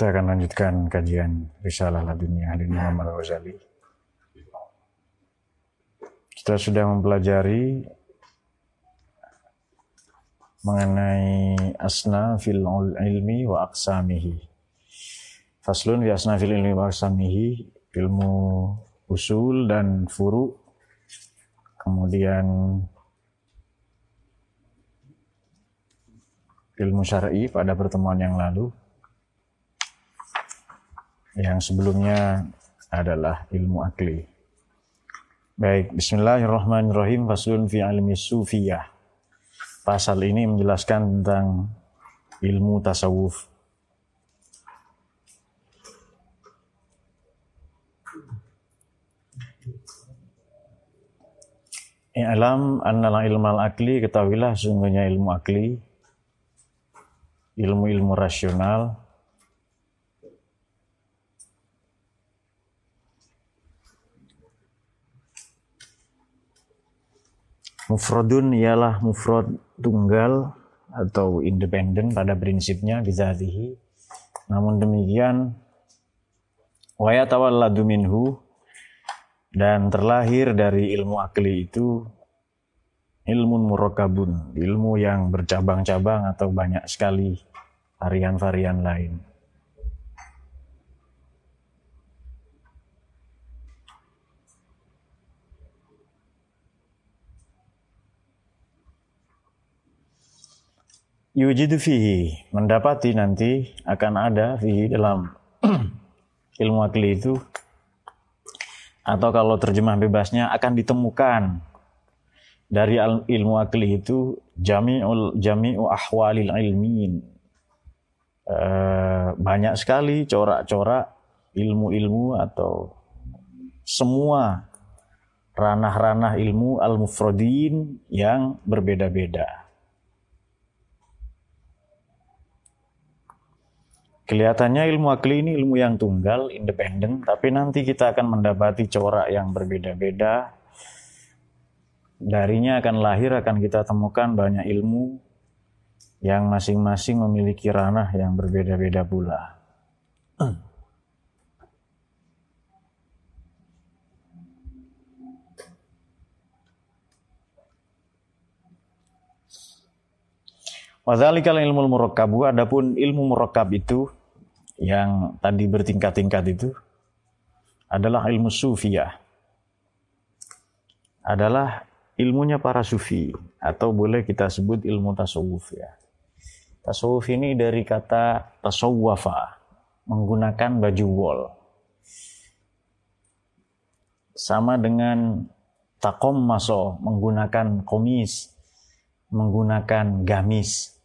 Kita akan lanjutkan kajian Risalah Ladunia Halil Muhammad Ghazali. Kita sudah mempelajari mengenai asna fil ilmi wa aqsamihi. Faslun fi asna fil ilmi wa aqsamihi, ilmu usul dan furu. Kemudian ilmu syar'i pada pertemuan yang lalu. Yang sebelumnya adalah ilmu akli. Baik, bismillahirrahmanirrahim. Faslun fi ilmi sufiyah. Pasal ini menjelaskan tentang ilmu tasawuf. I'lam annal ilmal akli, ketahuilah sungguhnya ilmu akli, ilmu-ilmu rasional, Mufradun ialah mufrad tunggal atau independen pada prinsipnya bizatihi. Namun demikian wa yatawalladu minhu dan terlahir dari ilmu akli itu ilmu murakabun, ilmu yang bercabang-cabang atau banyak sekali varian-varian lain. Yujidu fihi. Mendapati nanti akan ada fihi dalam ilmu akli itu. Atau kalau terjemah bebasnya akan ditemukan dari ilmu akli itu jami'ul jami'u ahwalil ilmin e, banyak sekali corak-corak ilmu-ilmu atau semua ranah-ranah ilmu al-mufradin yang berbeda-beda. Kelihatannya ilmu akli ini ilmu yang tunggal, independen, tapi nanti kita akan mendapati corak yang berbeda-beda. Darinya akan lahir, akan kita temukan banyak ilmu yang masing-masing memiliki ranah yang berbeda-beda pula. Wadhalikal ilmu murakkabu, adapun ilmu murakkab itu yang tadi bertingkat-tingkat itu adalah ilmu sufiyah. Adalah ilmunya para sufi atau boleh kita sebut ilmu tasawuf ya. Tasawuf ini dari kata tasawwafa, menggunakan baju wol. Sama dengan takom maso, menggunakan komis, menggunakan gamis.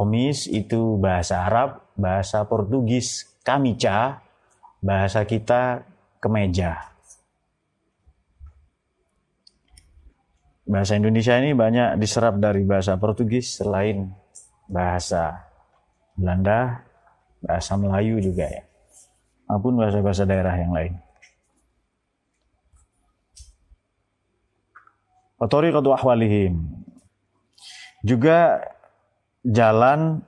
Komis itu bahasa Arab, bahasa Portugis kamica, bahasa kita kemeja. Bahasa Indonesia ini banyak diserap dari bahasa Portugis selain bahasa Belanda, bahasa Melayu juga ya. Maupun bahasa-bahasa daerah yang lain. Otoriqatu ahwalihim. Juga jalan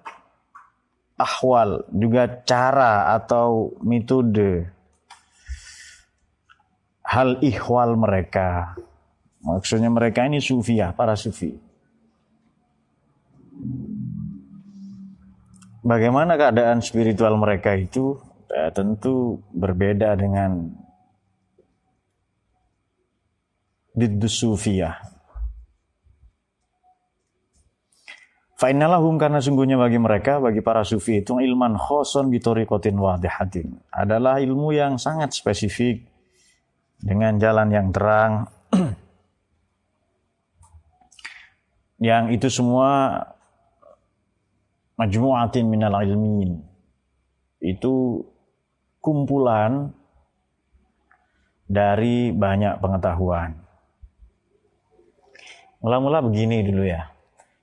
ahwal, juga cara atau metode hal ihwal mereka. Maksudnya mereka ini sufiah, para sufi. Bagaimana keadaan spiritual mereka itu? Ya, tentu berbeda dengan Diddus Sufiyah. Fa'inalahum karena sungguhnya bagi mereka, bagi para sufi itu ilman khoson bitorikotin wadihatin. Adalah ilmu yang sangat spesifik dengan jalan yang terang. yang itu semua majmu'atin minal ilmin. Itu kumpulan dari banyak pengetahuan. Mula-mula begini dulu ya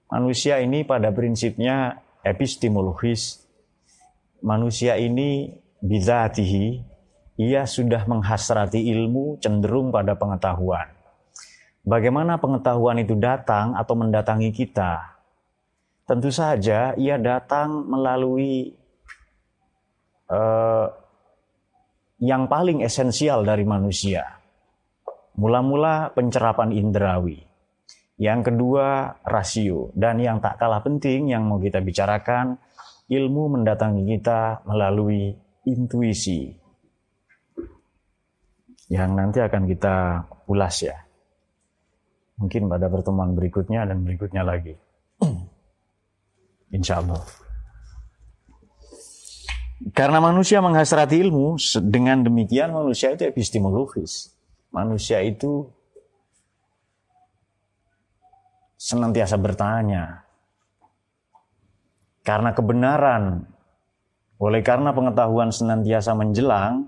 Manusia ini pada prinsipnya epistemologis. Manusia ini bizatihi, ia sudah menghasrati ilmu cenderung pada pengetahuan. Bagaimana pengetahuan itu datang atau mendatangi kita? Tentu saja ia datang melalui eh, yang paling esensial dari manusia. Mula-mula pencerapan indrawi. Yang kedua rasio. Dan yang tak kalah penting yang mau kita bicarakan, ilmu mendatangi kita melalui intuisi. Yang nanti akan kita ulas ya. Mungkin pada pertemuan berikutnya dan berikutnya lagi. Insya Allah. Karena manusia menghasrati ilmu, dengan demikian manusia itu epistemologis. Manusia itu senantiasa bertanya. Karena kebenaran, oleh karena pengetahuan senantiasa menjelang,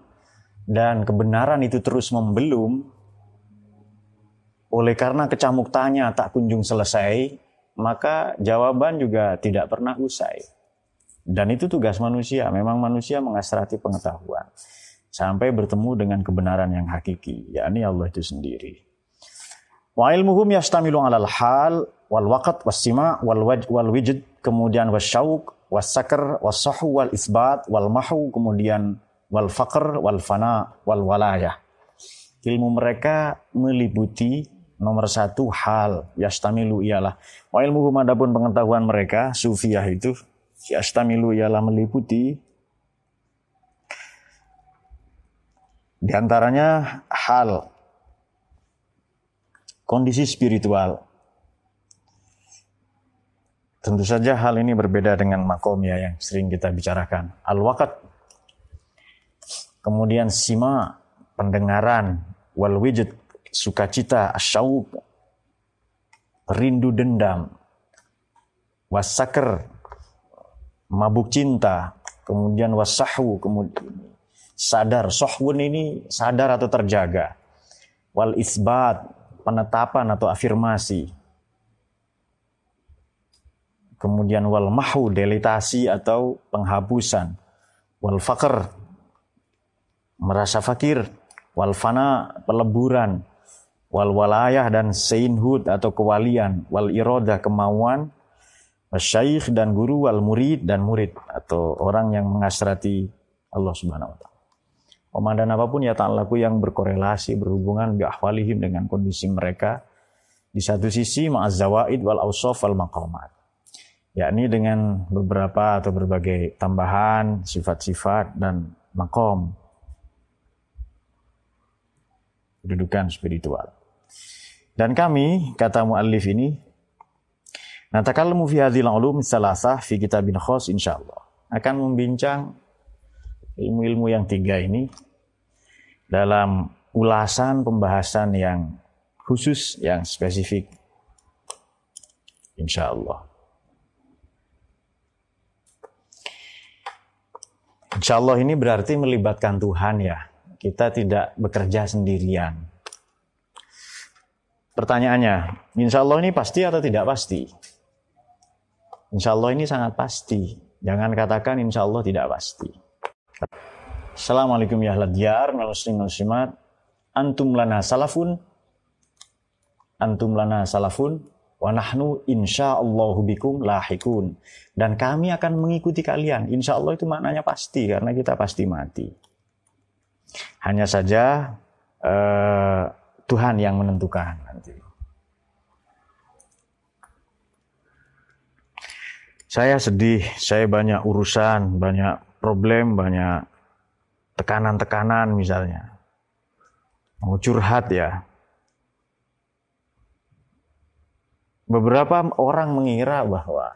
dan kebenaran itu terus membelum, oleh karena kecamuk tanya tak kunjung selesai, maka jawaban juga tidak pernah usai. Dan itu tugas manusia. Memang manusia mengasrati pengetahuan sampai bertemu dengan kebenaran yang hakiki, yakni Allah itu sendiri. Wa ilmuhum yastamilu 'alal hal wal waqt was sima wal waj wal wijd kemudian wasyauq wasakr wasahu wal isbat wal mahu kemudian wal faqr wal fana wal walayah. Ilmu mereka meliputi nomor satu hal yastamilu ialah wa ilmuhum adapun pengetahuan mereka sufiah itu yastamilu ialah meliputi di antaranya hal kondisi spiritual. Tentu saja hal ini berbeda dengan makom ya yang sering kita bicarakan. Al-wakat, kemudian sima, pendengaran, wal sukacita, asyawuk, rindu dendam, wasaker, mabuk cinta, kemudian wasahu, kemudian sadar, sohwun ini sadar atau terjaga. Wal isbat, penetapan atau afirmasi. Kemudian wal mahu, delitasi atau penghapusan. Wal fakir, merasa fakir. Wal fana, peleburan. Wal walayah dan seinhud atau kewalian. Wal irodah, kemauan Syekh dan guru wal murid dan murid atau orang yang mengasrati Allah Subhanahu wa taala. Komandan apa pun ya ta'alaku yang berkorelasi berhubungan bi ahwalihim dengan kondisi mereka di satu sisi ma'azzawaid wal awsaf wal maqamat yakni dengan beberapa atau berbagai tambahan sifat-sifat dan makom kedudukan spiritual. Dan kami, kata muallif ini, Natakallamu fi hadhil ulum salasah fi kitabin khos insyaallah. Akan membincang ilmu-ilmu yang tiga ini dalam ulasan pembahasan yang khusus, yang spesifik. Insyaallah. Insyaallah ini berarti melibatkan Tuhan ya. Kita tidak bekerja sendirian. Pertanyaannya, insya Allah ini pasti atau tidak pasti? Insya Allah ini sangat pasti. Jangan katakan insya Allah tidak pasti. Assalamualaikum ya diyar, muslim muslimat. Antum lana salafun. Antum lana salafun. Wa nahnu insya Allah bikum lahikun. Dan kami akan mengikuti kalian. Insya Allah itu maknanya pasti. Karena kita pasti mati. Hanya saja uh, Tuhan yang menentukan nanti. Saya sedih, saya banyak urusan, banyak problem, banyak tekanan-tekanan misalnya. Mau curhat ya. Beberapa orang mengira bahwa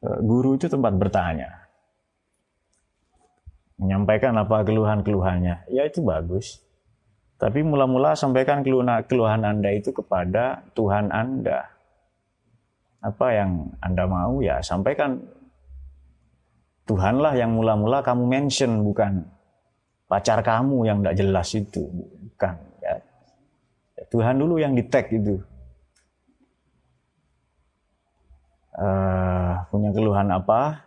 e, guru itu tempat bertanya. Menyampaikan apa keluhan-keluhannya. Ya itu bagus. Tapi mula-mula sampaikan keluhan Anda itu kepada Tuhan Anda apa yang Anda mau ya sampaikan Tuhanlah yang mula-mula kamu mention bukan? Pacar kamu yang tidak jelas itu bukan ya. Tuhan dulu yang di tag itu. Uh, punya keluhan apa?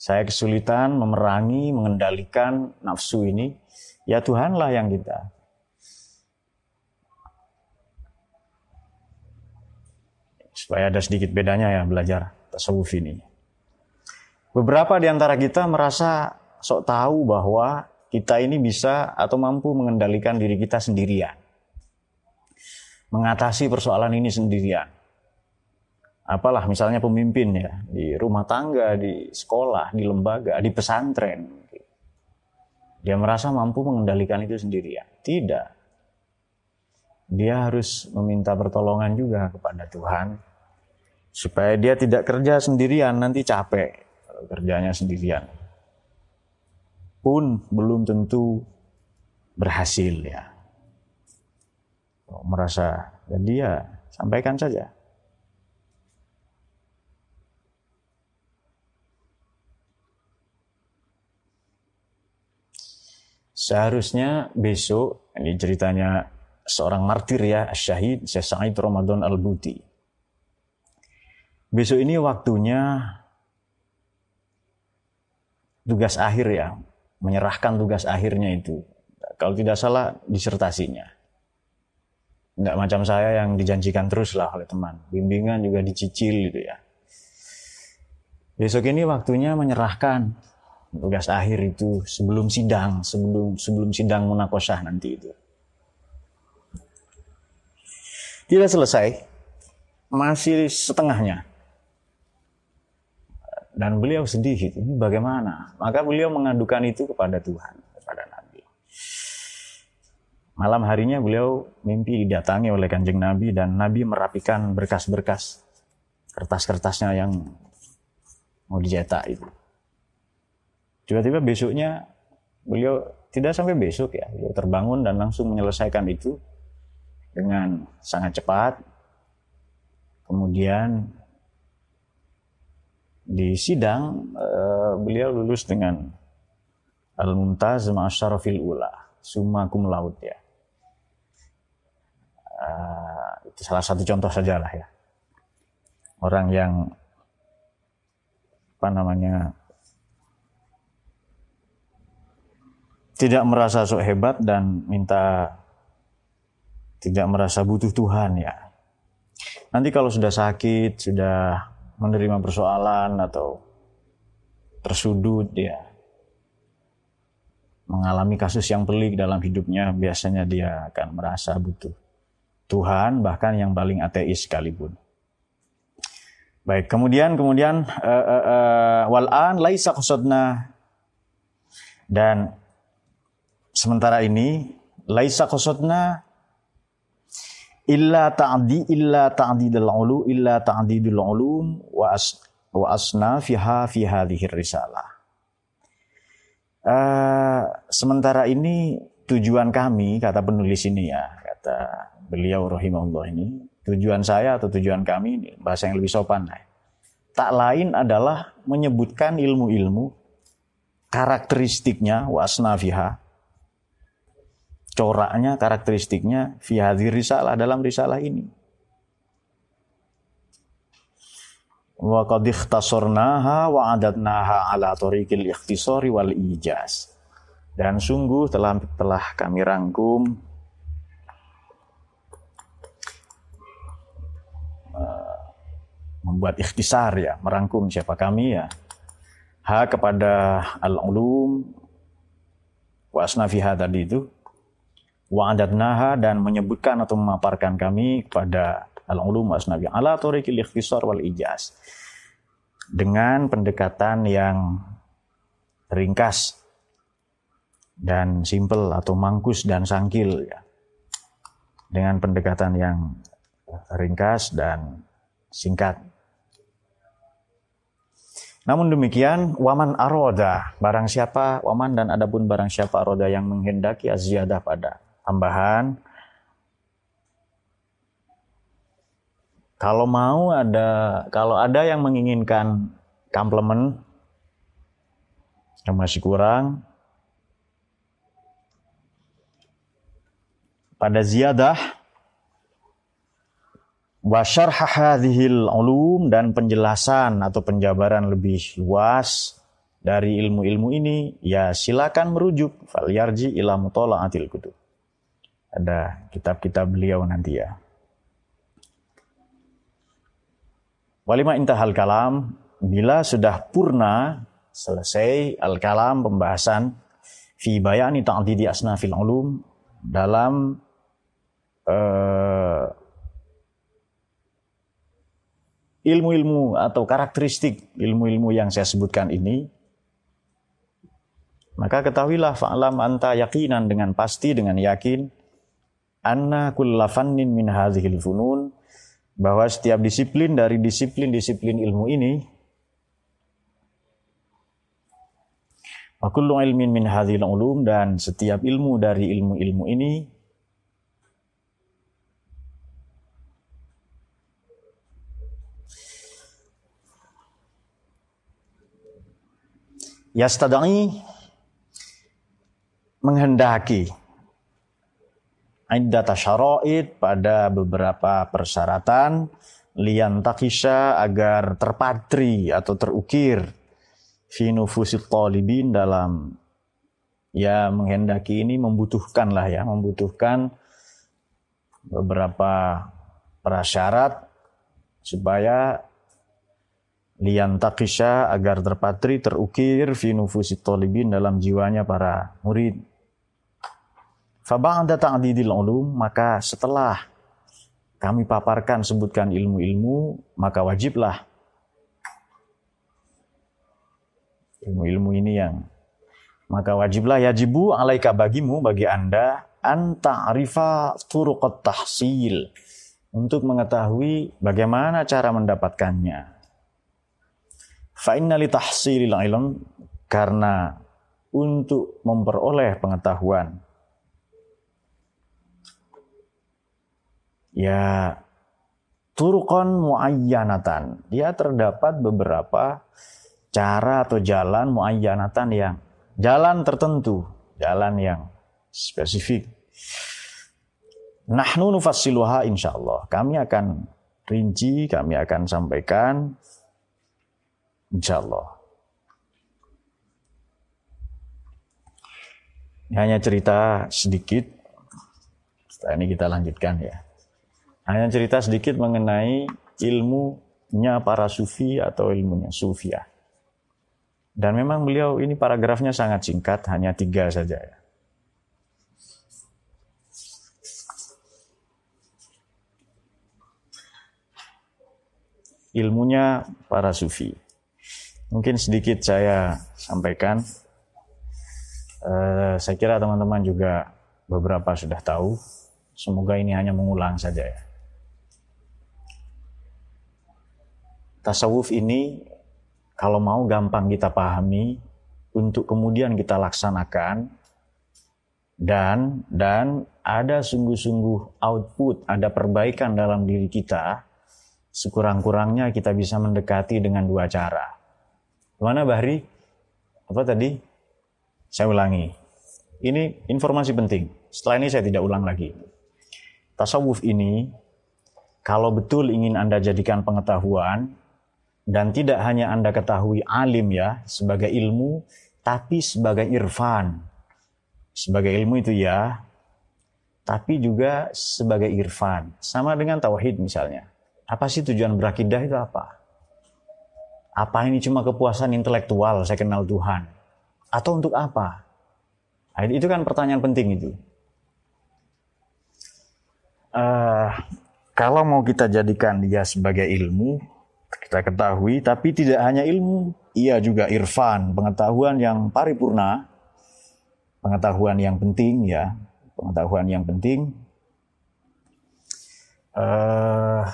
Saya kesulitan memerangi mengendalikan nafsu ini. Ya Tuhanlah yang kita. Supaya ada sedikit bedanya ya belajar tasawuf ini. Beberapa di antara kita merasa sok tahu bahwa kita ini bisa atau mampu mengendalikan diri kita sendirian. Mengatasi persoalan ini sendirian. Apalah misalnya pemimpin ya, di rumah tangga, di sekolah, di lembaga, di pesantren. Dia merasa mampu mengendalikan itu sendirian. Tidak. Dia harus meminta pertolongan juga kepada Tuhan. Supaya dia tidak kerja sendirian, nanti capek kerjanya sendirian pun belum tentu berhasil ya. Merasa jadi ya sampaikan saja. Seharusnya besok, ini ceritanya seorang martir ya, syahid, Syekh Sa'id Ramadan Al-Buti. Besok ini waktunya tugas akhir ya, menyerahkan tugas akhirnya itu. Kalau tidak salah disertasinya. Enggak macam saya yang dijanjikan terus lah oleh teman. Bimbingan juga dicicil gitu ya. Besok ini waktunya menyerahkan tugas akhir itu sebelum sidang, sebelum sebelum sidang munakosah nanti itu. Tidak selesai, masih setengahnya. Dan beliau sedih itu, bagaimana? Maka beliau mengadukan itu kepada Tuhan, kepada Nabi. Malam harinya beliau mimpi didatangi oleh kanjeng Nabi dan Nabi merapikan berkas-berkas kertas-kertasnya yang mau dicetak itu. Tiba-tiba besoknya beliau tidak sampai besok ya, beliau terbangun dan langsung menyelesaikan itu dengan sangat cepat. Kemudian di sidang uh, beliau lulus dengan al-mumtaz ma'asyarafil ula summa cum laude ya. Uh, itu salah satu contoh saja lah ya. Orang yang apa namanya tidak merasa sok hebat dan minta tidak merasa butuh Tuhan ya. Nanti kalau sudah sakit sudah menerima persoalan atau tersudut dia mengalami kasus yang pelik dalam hidupnya biasanya dia akan merasa butuh Tuhan bahkan yang paling ateis sekalipun. Baik, kemudian kemudian uh, uh, uh, wal'an laisa qasodna dan sementara ini laisa qasodna illa ta'di illa ta'didul ulu illa ta'didul ulum wa as wa asna fiha fi hadhihi risalah. Uh, sementara ini tujuan kami kata penulis ini ya kata beliau rahimahullah ini tujuan saya atau tujuan kami ini bahasa yang lebih sopan ya. tak lain adalah menyebutkan ilmu-ilmu karakteristiknya wasna fiha coraknya, karakteristiknya fi risalah dalam risalah ini. Wa qad ikhtasarnaha wa adatnaha ala tariqil ikhtisari wal ijaz. Dan sungguh telah telah kami rangkum uh, membuat ikhtisar ya, merangkum siapa kami ya. Ha kepada al-ulum wa asnafiha tadi itu wa'adatnaha dan menyebutkan atau memaparkan kami kepada al-ulum asnabi. Ala tariqil ikhtisar wal ijaz. Dengan pendekatan yang ringkas dan simple atau mangkus dan sangkil ya. Dengan pendekatan yang ringkas dan singkat. Namun demikian, waman aroda, barang siapa, waman dan adapun barang siapa aroda yang menghendaki aziyadah pada tambahan. Kalau mau ada, kalau ada yang menginginkan komplement yang masih kurang, pada ziyadah wa hadhil ulum dan penjelasan atau penjabaran lebih luas dari ilmu-ilmu ini ya silakan merujuk fal yarji ila mutalaatil kutub ada kitab-kitab beliau nanti ya. Walima intahal kalam bila sudah purna selesai al-kalam pembahasan fi bayani ta'didi asnafil ulum dalam uh, ilmu-ilmu atau karakteristik ilmu-ilmu yang saya sebutkan ini maka ketahuilah fa'lam anta yakinan dengan pasti dengan yakin anna kulla fannin min hadhil funun bahwa setiap disiplin dari disiplin-disiplin ilmu ini wa kullu ilmin min hadhil ulum dan setiap ilmu dari ilmu-ilmu ini yastadai menghendaki iddata syara'id pada beberapa persyaratan lian takisha agar terpatri atau terukir fi nufusit talibin dalam ya menghendaki ini membutuhkan lah ya membutuhkan beberapa prasyarat supaya lian takisha agar terpatri terukir fi nufusit talibin dalam jiwanya para murid. Faba'da ta'didil ulum maka setelah kami paparkan sebutkan ilmu-ilmu maka wajiblah ilmu-ilmu ini yang maka wajiblah yajibu alaika bagimu bagi Anda an ta'rifa turuqat tahsil untuk mengetahui bagaimana cara mendapatkannya. Li tahsilil ilm karena untuk memperoleh pengetahuan ya turukon muayyanatan dia terdapat beberapa cara atau jalan muayyanatan yang jalan tertentu jalan yang spesifik nahnu nufassiluha insyaallah kami akan rinci kami akan sampaikan Insya Allah. Ini hanya cerita sedikit. Setelah ini kita lanjutkan ya. Hanya cerita sedikit mengenai ilmunya para sufi atau ilmunya sufia. Dan memang beliau ini paragrafnya sangat singkat, hanya tiga saja ya. Ilmunya para sufi. Mungkin sedikit saya sampaikan. Uh, saya kira teman-teman juga beberapa sudah tahu. Semoga ini hanya mengulang saja ya. Tasawuf ini kalau mau gampang kita pahami untuk kemudian kita laksanakan dan dan ada sungguh-sungguh output, ada perbaikan dalam diri kita, sekurang-kurangnya kita bisa mendekati dengan dua cara. Mana Bahri? Apa tadi? Saya ulangi. Ini informasi penting. Setelah ini saya tidak ulang lagi. Tasawuf ini, kalau betul ingin Anda jadikan pengetahuan, dan tidak hanya Anda ketahui alim ya, sebagai ilmu, tapi sebagai irfan. Sebagai ilmu itu ya, tapi juga sebagai irfan. Sama dengan tauhid misalnya. Apa sih tujuan berakidah itu apa? Apa ini cuma kepuasan intelektual, saya kenal Tuhan? Atau untuk apa? Nah, itu kan pertanyaan penting itu. Uh, kalau mau kita jadikan dia sebagai ilmu, kita ketahui, tapi tidak hanya ilmu, ia juga irfan, pengetahuan yang paripurna, pengetahuan yang penting ya, pengetahuan yang penting. Uh,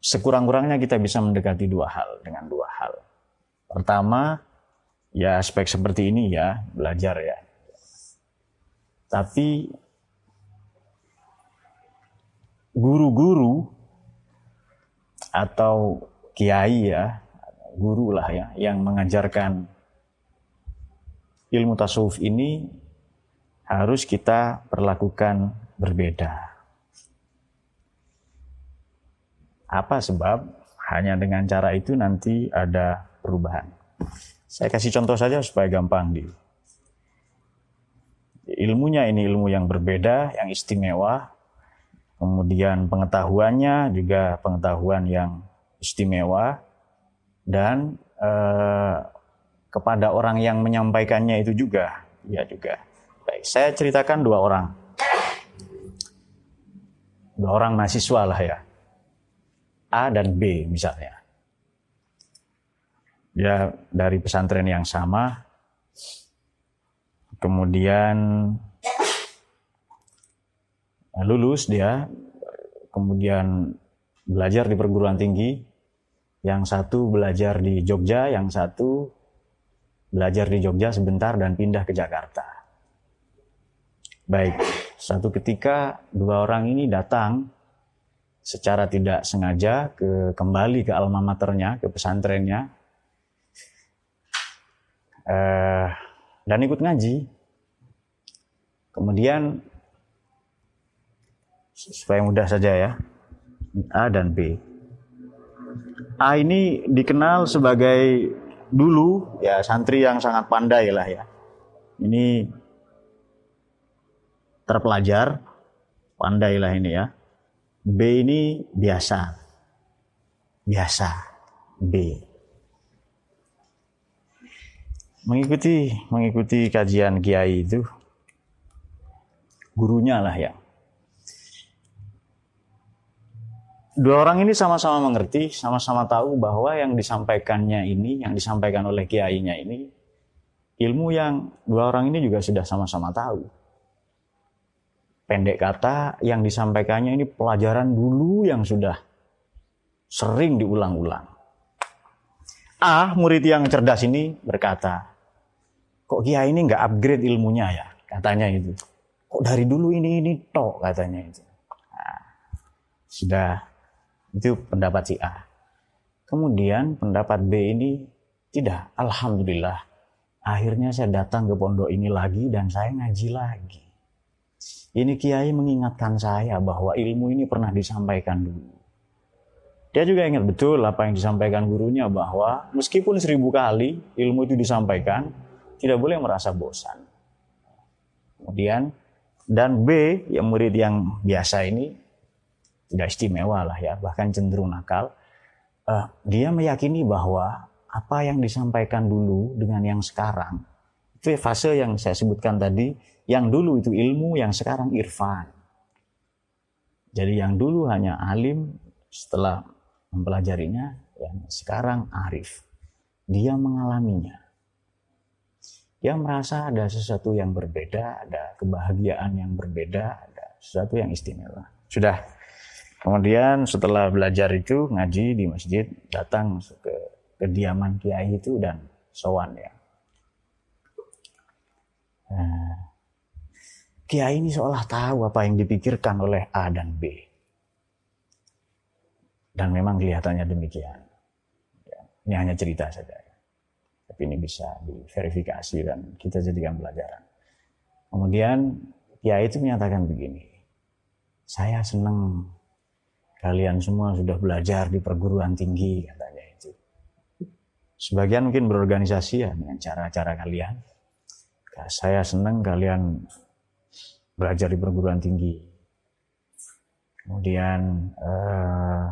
sekurang-kurangnya kita bisa mendekati dua hal dengan dua hal. Pertama, ya aspek seperti ini ya, belajar ya. Tapi guru-guru atau kiai ya, guru lah ya, yang mengajarkan ilmu tasawuf ini harus kita perlakukan berbeda. Apa sebab? Hanya dengan cara itu nanti ada perubahan. Saya kasih contoh saja supaya gampang di. Ilmunya ini ilmu yang berbeda, yang istimewa. Kemudian pengetahuannya juga pengetahuan yang istimewa. Dan eh, kepada orang yang menyampaikannya itu juga ya juga. Baik saya ceritakan dua orang. Dua orang mahasiswa lah ya. A dan B misalnya. Dia dari pesantren yang sama. Kemudian lulus dia kemudian belajar di perguruan tinggi. Yang satu belajar di Jogja yang satu belajar di Jogja sebentar dan pindah ke Jakarta. Baik satu ketika dua orang ini datang secara tidak sengaja ke kembali ke alma maternya ke pesantrennya. Eh, dan ikut ngaji. Kemudian supaya mudah saja ya. A dan B. A ini dikenal sebagai dulu ya santri yang sangat pandai lah ya. Ini terpelajar, pandai lah ini ya. B ini biasa. Biasa. B. Mengikuti mengikuti kajian kiai itu gurunya lah ya dua orang ini sama-sama mengerti, sama-sama tahu bahwa yang disampaikannya ini, yang disampaikan oleh kiainya ini, ilmu yang dua orang ini juga sudah sama-sama tahu. Pendek kata, yang disampaikannya ini pelajaran dulu yang sudah sering diulang-ulang. A, murid yang cerdas ini berkata, kok kiai ini nggak upgrade ilmunya ya? Katanya itu. Kok dari dulu ini ini tok katanya itu. Nah, sudah itu pendapat si A. Kemudian pendapat B ini tidak. Alhamdulillah. Akhirnya saya datang ke pondok ini lagi dan saya ngaji lagi. Ini kiai mengingatkan saya bahwa ilmu ini pernah disampaikan dulu. Dia juga ingat betul apa yang disampaikan gurunya bahwa meskipun seribu kali ilmu itu disampaikan, tidak boleh merasa bosan. Kemudian dan B yang murid yang biasa ini tidak istimewa lah ya, bahkan cenderung nakal. Uh, dia meyakini bahwa apa yang disampaikan dulu dengan yang sekarang itu fase yang saya sebutkan tadi, yang dulu itu ilmu, yang sekarang irfan. Jadi yang dulu hanya alim setelah mempelajarinya, yang sekarang arif. Dia mengalaminya. Dia merasa ada sesuatu yang berbeda, ada kebahagiaan yang berbeda, ada sesuatu yang istimewa. Sudah Kemudian setelah belajar itu ngaji di masjid, datang ke kediaman kiai itu dan sowan ya. Nah, kiai ini seolah tahu apa yang dipikirkan oleh A dan B. Dan memang kelihatannya demikian. Ya, ini hanya cerita saja. Tapi ini bisa diverifikasi dan kita jadikan pelajaran. Kemudian kiai itu menyatakan begini. Saya senang kalian semua sudah belajar di perguruan tinggi katanya itu. Sebagian mungkin berorganisasi ya dengan cara-cara kalian. Saya senang kalian belajar di perguruan tinggi. Kemudian eh,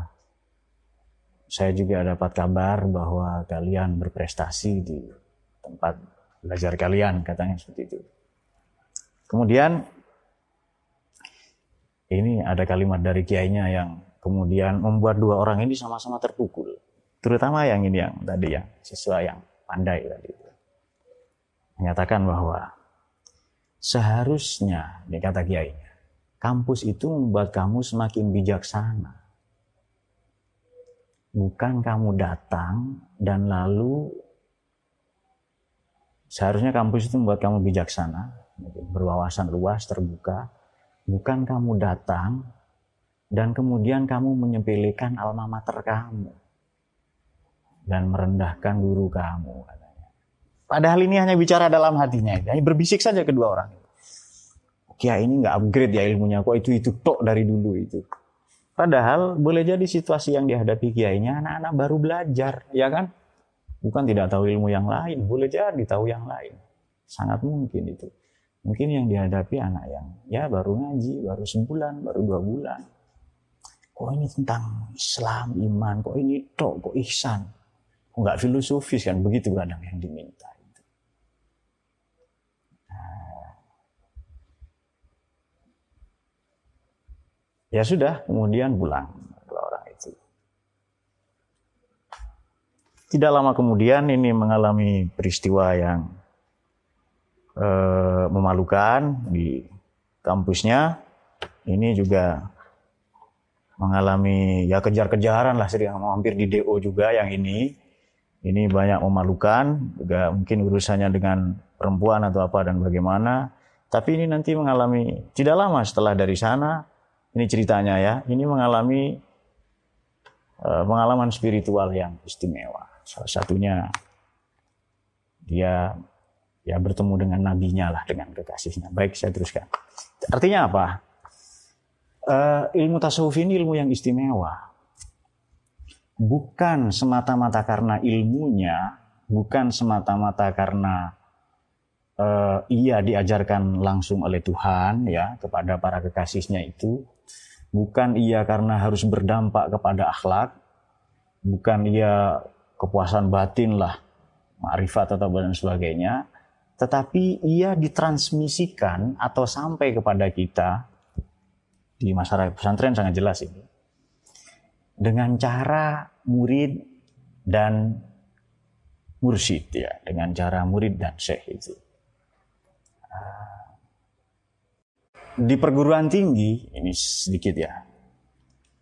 saya juga dapat kabar bahwa kalian berprestasi di tempat belajar kalian katanya seperti itu. Kemudian ini ada kalimat dari kiainya yang kemudian membuat dua orang ini sama-sama terpukul. Terutama yang ini yang tadi ya, siswa yang pandai tadi. Menyatakan bahwa seharusnya, ini kata kiainya, kampus itu membuat kamu semakin bijaksana. Bukan kamu datang dan lalu seharusnya kampus itu membuat kamu bijaksana, berwawasan luas, terbuka. Bukan kamu datang dan kemudian kamu menyepelekan alma mater kamu dan merendahkan guru kamu. Padahal ini hanya bicara dalam hatinya, hanya berbisik saja kedua orang. Kiai ini nggak upgrade ya ilmunya, kok itu itu tok dari dulu itu. Padahal boleh jadi situasi yang dihadapi kiainya anak-anak baru belajar, ya kan? Bukan tidak tahu ilmu yang lain, boleh jadi tahu yang lain. Sangat mungkin itu. Mungkin yang dihadapi anak yang ya baru ngaji, baru sebulan, baru dua bulan kok ini tentang Islam, iman, kok ini tok, kok ihsan. Kok nggak filosofis kan, begitu kadang yang diminta. Nah. Ya sudah, kemudian pulang orang itu. Tidak lama kemudian ini mengalami peristiwa yang eh, memalukan di kampusnya. Ini juga mengalami ya kejar-kejaran lah sering hampir di DO juga yang ini. Ini banyak memalukan juga mungkin urusannya dengan perempuan atau apa dan bagaimana. Tapi ini nanti mengalami tidak lama setelah dari sana ini ceritanya ya ini mengalami uh, pengalaman spiritual yang istimewa. Salah satunya dia ya bertemu dengan nabinya lah dengan kekasihnya. Baik saya teruskan. Artinya apa uh, ilmu tasawuf ini ilmu yang istimewa. Bukan semata-mata karena ilmunya, bukan semata-mata karena uh, ia diajarkan langsung oleh Tuhan ya kepada para kekasihnya itu, bukan ia karena harus berdampak kepada akhlak, bukan ia kepuasan batin lah, ma'rifat atau dan sebagainya, tetapi ia ditransmisikan atau sampai kepada kita di masyarakat pesantren sangat jelas ini. Dengan cara murid dan mursyid ya, dengan cara murid dan syekh itu. Ah. Di perguruan tinggi, ini sedikit ya,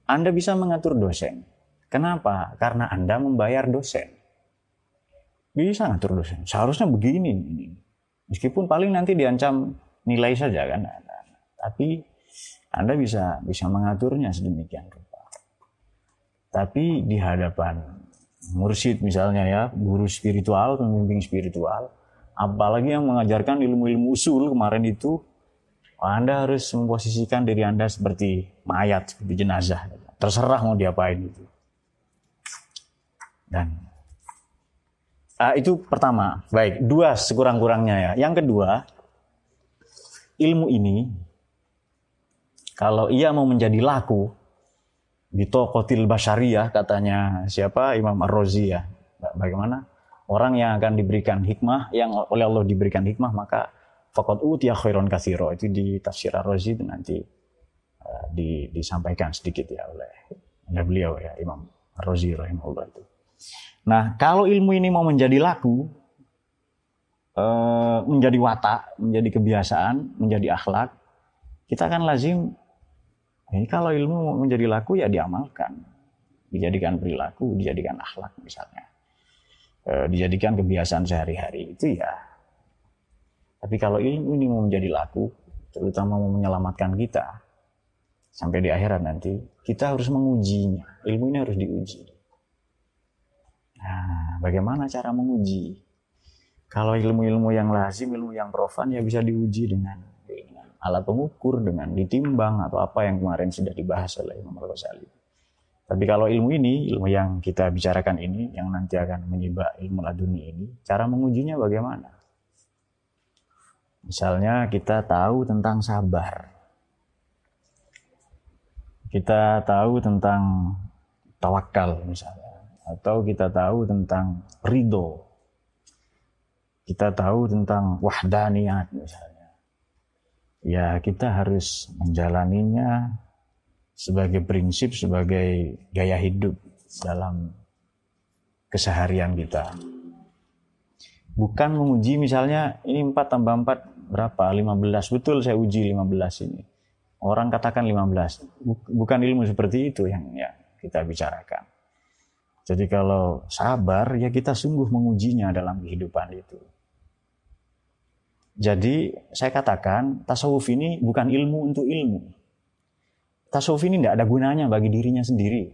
Anda bisa mengatur dosen. Kenapa? Karena Anda membayar dosen. Bisa ngatur dosen. Seharusnya begini. Meskipun paling nanti diancam nilai saja kan. Tapi anda bisa bisa mengaturnya sedemikian rupa. Tapi di hadapan mursyid misalnya ya, guru spiritual, pembimbing spiritual, apalagi yang mengajarkan ilmu-ilmu usul kemarin itu, Anda harus memposisikan diri Anda seperti mayat, seperti jenazah. Terserah mau diapain itu. Dan uh, itu pertama. Baik, dua sekurang-kurangnya ya. Yang kedua, ilmu ini kalau ia mau menjadi laku di tokotil basyariah katanya siapa Imam Ar-Razi ya. Bagaimana? Orang yang akan diberikan hikmah, yang oleh Allah diberikan hikmah, maka fakot utiya khairon kathiro. Itu di tafsir Ar-Razi itu nanti uh, di, disampaikan sedikit ya oleh, oleh beliau ya Imam Ar-Razi rahimahullah itu. Nah, kalau ilmu ini mau menjadi laku, uh, menjadi watak, menjadi kebiasaan, menjadi akhlak, kita akan lazim ini kalau ilmu menjadi laku ya diamalkan, dijadikan perilaku, dijadikan akhlak misalnya, e, dijadikan kebiasaan sehari-hari itu ya. Tapi kalau ilmu ini mau menjadi laku, terutama mau menyelamatkan kita sampai di akhirat nanti, kita harus mengujinya. Ilmu ini harus diuji. Nah, bagaimana cara menguji? Kalau ilmu-ilmu yang lazim, ilmu yang profan ya bisa diuji dengan alat pengukur dengan ditimbang atau apa yang kemarin sudah dibahas oleh Imam Al-Ghazali. Tapi kalau ilmu ini, ilmu yang kita bicarakan ini, yang nanti akan menyibak ilmu laduni ini, cara mengujinya bagaimana? Misalnya kita tahu tentang sabar. Kita tahu tentang tawakal misalnya. Atau kita tahu tentang ridho. Kita tahu tentang wahdaniyat misalnya ya kita harus menjalaninya sebagai prinsip, sebagai gaya hidup dalam keseharian kita. Bukan menguji misalnya ini 4 tambah 4 berapa? 15. Betul saya uji 15 ini. Orang katakan 15. Bukan ilmu seperti itu yang ya kita bicarakan. Jadi kalau sabar ya kita sungguh mengujinya dalam kehidupan itu. Jadi saya katakan tasawuf ini bukan ilmu untuk ilmu. Tasawuf ini tidak ada gunanya bagi dirinya sendiri.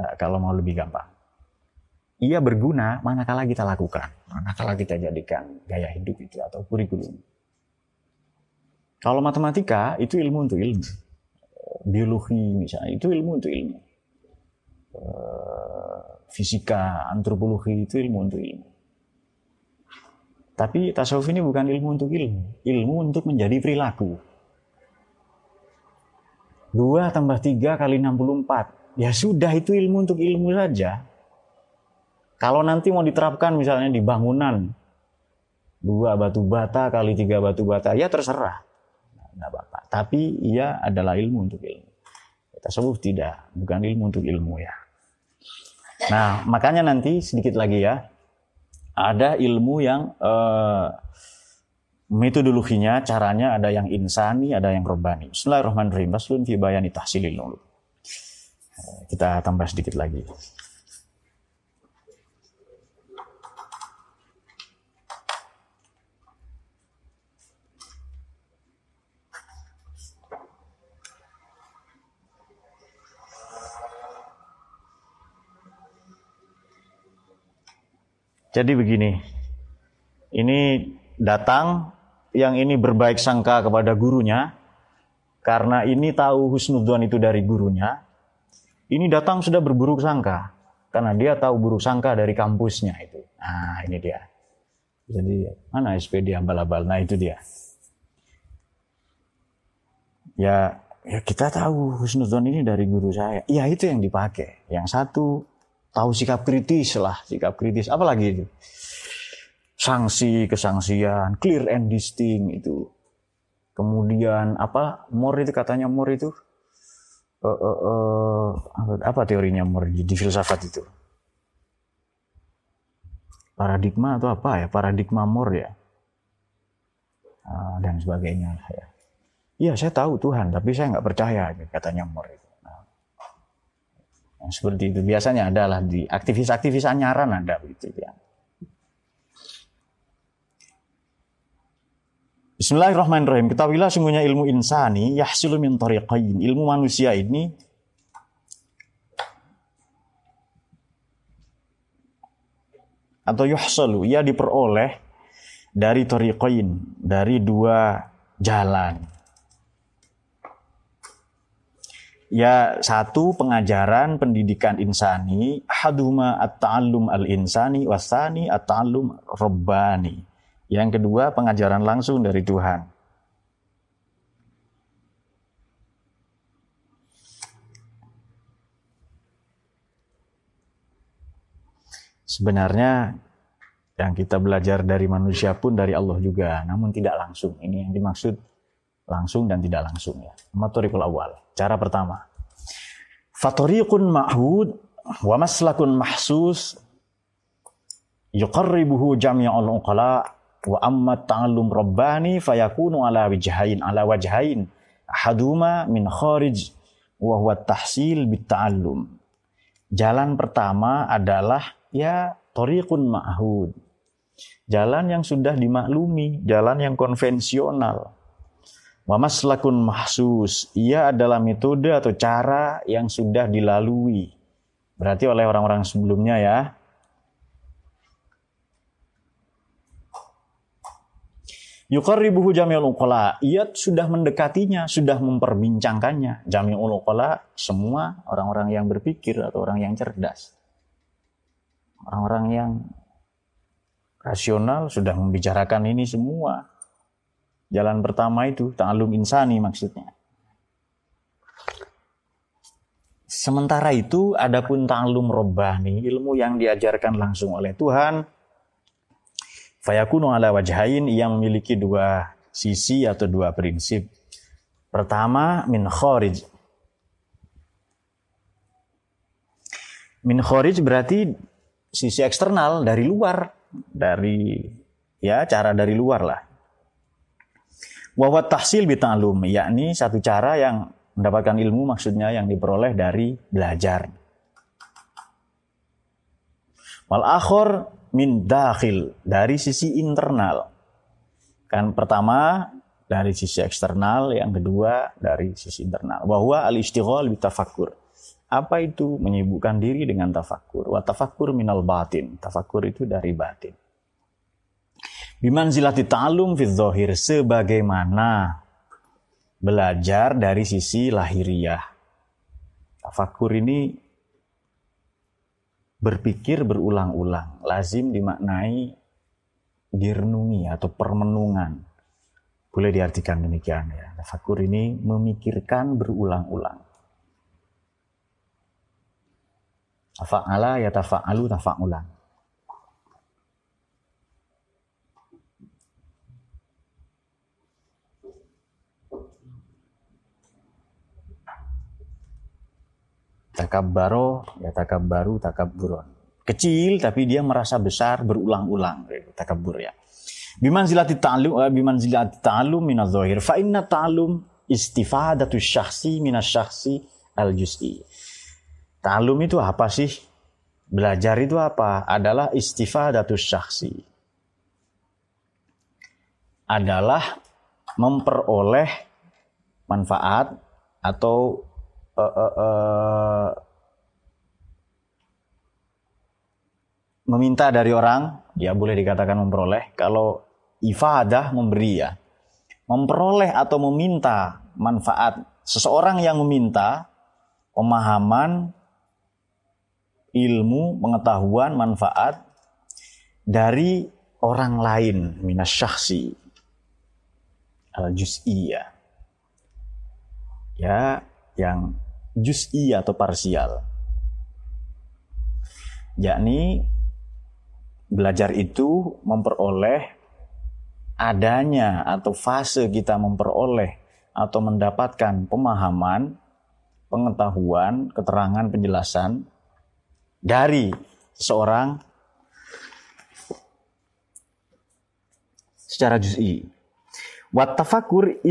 Nah, kalau mau lebih gampang. Ia berguna manakala kita lakukan, manakala kita jadikan gaya hidup itu atau kurikulum. Kalau matematika itu ilmu untuk ilmu. Biologi misalnya itu ilmu untuk ilmu. Eh, fisika, antropologi itu ilmu untuk ilmu. Tapi tasawuf ini bukan ilmu untuk ilmu, ilmu untuk menjadi perilaku. 2 tambah 3 kali 64. Ya sudah itu ilmu untuk ilmu saja. Kalau nanti mau diterapkan misalnya di bangunan, dua batu bata kali tiga batu bata, ya terserah. Tidak apa-apa. Tapi ia adalah ilmu untuk ilmu. Tasawuf tidak, bukan ilmu untuk ilmu ya. Nah, makanya nanti sedikit lagi ya, ada ilmu yang uh, metodologinya, caranya ada yang insani, ada yang robani. Bismillahirrahmanirrahim. Baslun fi bayani tahsilil Kita tambah sedikit lagi. Jadi begini, ini datang yang ini berbaik sangka kepada gurunya, karena ini tahu husnudzon itu dari gurunya, ini datang sudah berburuk sangka, karena dia tahu buruk sangka dari kampusnya itu. Nah ini dia. Jadi mana SPD abal-abal? Nah itu dia. Ya, ya kita tahu husnudzon ini dari guru saya. Ya itu yang dipakai. Yang satu tahu sikap kritis lah, sikap kritis. Apalagi itu? Sanksi, kesangsian, clear and distinct itu. Kemudian apa? More itu katanya more itu uh, uh, uh, apa teorinya more di, filsafat itu? Paradigma atau apa ya? Paradigma more ya. Uh, dan sebagainya ya. Iya saya tahu Tuhan, tapi saya nggak percaya katanya more itu. Yang seperti itu biasanya adalah di aktivis-aktivis anyaran ada begitu ya. Bismillahirrahmanirrahim. Ketahuilah sungguhnya ilmu insani yahsilu min tariqain. Ilmu manusia ini atau yuhsalu ia diperoleh dari tariqain, dari dua jalan. Ya satu pengajaran pendidikan insani haduma at-ta'allum al-insani wasani at-ta'allum rabbani. Yang kedua pengajaran langsung dari Tuhan. Sebenarnya yang kita belajar dari manusia pun dari Allah juga, namun tidak langsung. Ini yang dimaksud langsung dan tidak langsung ya. Matorikul awal. Cara pertama. Fatoriqun ma'hud wa maslakun mahsus yuqarribuhu jami'ul uqala wa amma ta'allum rabbani fayakunu ala wajhain ala wajhain ahaduma min kharij wa huwa tahsil bitta'allum. Jalan pertama adalah ya tariqun ma'hud. Jalan yang sudah dimaklumi, jalan yang konvensional Wa maslakun mahsus, ia adalah metode atau cara yang sudah dilalui. Berarti oleh orang-orang sebelumnya ya. Yuqarribuhu jami'ul uqala. Ia sudah mendekatinya, sudah memperbincangkannya. Jami'ul uqala semua orang-orang yang berpikir atau orang yang cerdas. Orang-orang yang rasional sudah membicarakan ini semua. Jalan pertama itu ta'alum insani maksudnya. Sementara itu adapun ta'alum robbani, ilmu yang diajarkan langsung oleh Tuhan, fayakunu ala wajhain yang memiliki dua sisi atau dua prinsip. Pertama, min kharij. Min kharij berarti sisi eksternal dari luar, dari ya cara dari luar lah. Wawat tahsil bita'lum, yakni satu cara yang mendapatkan ilmu maksudnya yang diperoleh dari belajar. Wal akhor min dakhil, dari sisi internal. Kan pertama dari sisi eksternal, yang kedua dari sisi internal. Bahwa al-istighol bitafakkur. Apa itu? Menyibukkan diri dengan tafakkur. Wa tafakkur minal batin. Tafakkur itu dari batin. Bimanzilati ta'alum fi dhohir sebagaimana belajar dari sisi lahiriah. Tafakur ini berpikir berulang-ulang, lazim dimaknai direnungi atau permenungan. Boleh diartikan demikian ya. Tafakur ini memikirkan berulang-ulang. Tafa'ala ya tafa'alu tafa'ulan. Takabbaro ya takabbaru takabburon. Kecil tapi dia merasa besar berulang-ulang. Takabbur ya. Bimanzilati ta'lum eh, bimanzilati ta'lum min adh-dhahir fa inna ta'lum istifadatu syakhsi min syakhsi al-juz'i. Ta'lum itu apa sih? Belajar itu apa? Adalah istifadatu syakhsi. Adalah memperoleh manfaat atau uh, uh, uh, meminta dari orang, ya boleh dikatakan memperoleh. Kalau ifadah memberi ya, memperoleh atau meminta manfaat. Seseorang yang meminta pemahaman, ilmu, pengetahuan, manfaat dari orang lain minas syaksi al juz'iyah ya yang juz'i atau parsial. Yakni belajar itu memperoleh adanya atau fase kita memperoleh atau mendapatkan pemahaman, pengetahuan, keterangan, penjelasan dari seseorang secara juz'i. Wat tafakur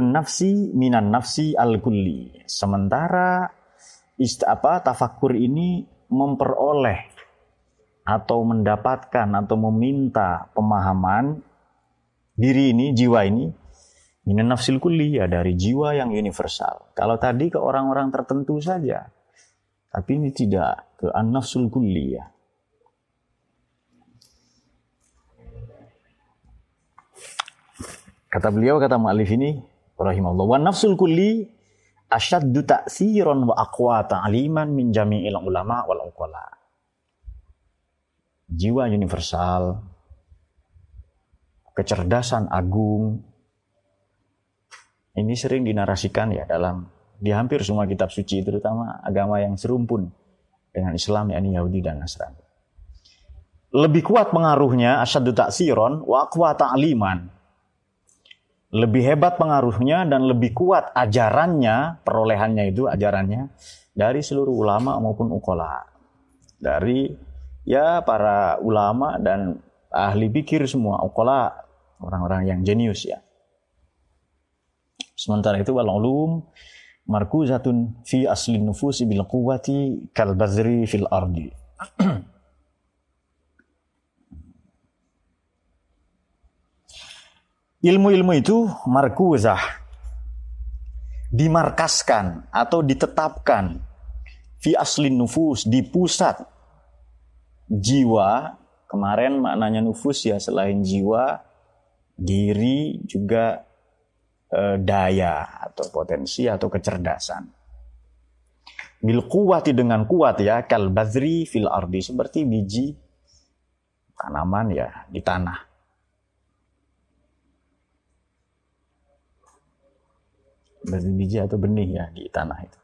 nafsi minan nafsi al kulli. Sementara ist apa tafakur ini memperoleh atau mendapatkan atau meminta pemahaman diri ini, jiwa ini minan nafsil kulli ya dari jiwa yang universal. Kalau tadi ke orang-orang tertentu saja. Tapi ini tidak ke an-nafsul kulli ya. Kata beliau, kata mu'alif ini, rahimahullah, wa nafsul kulli asyaddu ta'siran wa aqwa ta'liman min jami'il ulama wal uqala. Jiwa universal, kecerdasan agung, ini sering dinarasikan ya dalam di hampir semua kitab suci terutama agama yang serumpun dengan Islam yakni Yahudi dan Nasrani. Lebih kuat pengaruhnya asyaddu ta'siran wa aqwa ta'liman lebih hebat pengaruhnya dan lebih kuat ajarannya, perolehannya itu ajarannya dari seluruh ulama maupun ukola. Dari ya para ulama dan ahli pikir semua, ukola orang-orang yang jenius ya. Sementara itu wal ulum markuzatun fi aslin nufusi bil quwwati kal fil ardi. Ilmu-ilmu itu markuzah, dimarkaskan atau ditetapkan fi aslin nufus di pusat jiwa. Kemarin maknanya nufus ya selain jiwa, diri juga e, daya atau potensi atau kecerdasan. Bil kuwati dengan kuat ya kal bazri fil ardi seperti biji tanaman ya di tanah. Biji atau benih ya di tanah itu.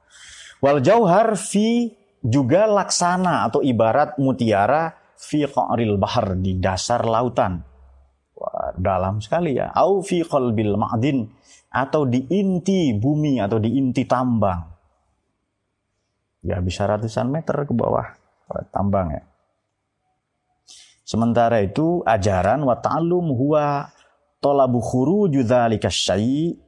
Wal jauhar fi juga laksana atau ibarat mutiara fi qa'ril bahar di dasar lautan. Wah, dalam sekali ya. Au fi qalbil ma'din atau di inti bumi atau di inti tambang. Ya bisa ratusan meter ke bawah tambang ya. Sementara itu ajaran wa ta'allum huwa talabu khuruju dzalika syai'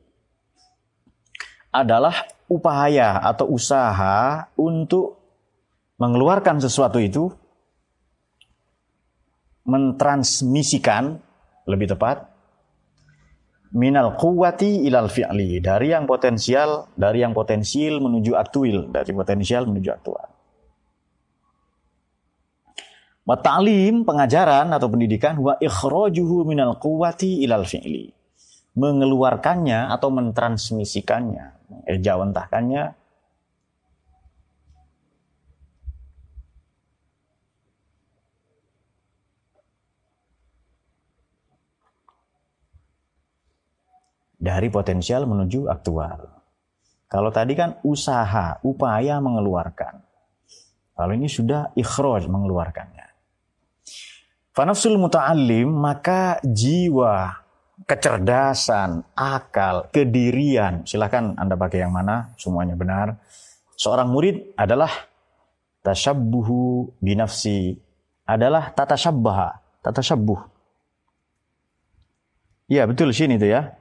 adalah upaya atau usaha untuk mengeluarkan sesuatu itu, mentransmisikan, lebih tepat, minal kuwati ilal fi'li, dari yang potensial, dari yang potensial menuju aktual, dari potensial menuju aktual. Ta'lim, pengajaran atau pendidikan, wa ikhrajuhu minal kuwati ilal fi'li. Mengeluarkannya atau mentransmisikannya, ejawantahkannya dari potensial menuju aktual. Kalau tadi kan usaha, upaya mengeluarkan. Kalau ini sudah ikhraj mengeluarkannya. Fanafsul muta'allim maka jiwa, kecerdasan, akal, kedirian. Silahkan Anda pakai yang mana, semuanya benar. Seorang murid adalah tasyabbuhu binafsi. Adalah tata syabbaha, tata syabbuh. Ya betul sini tuh ya.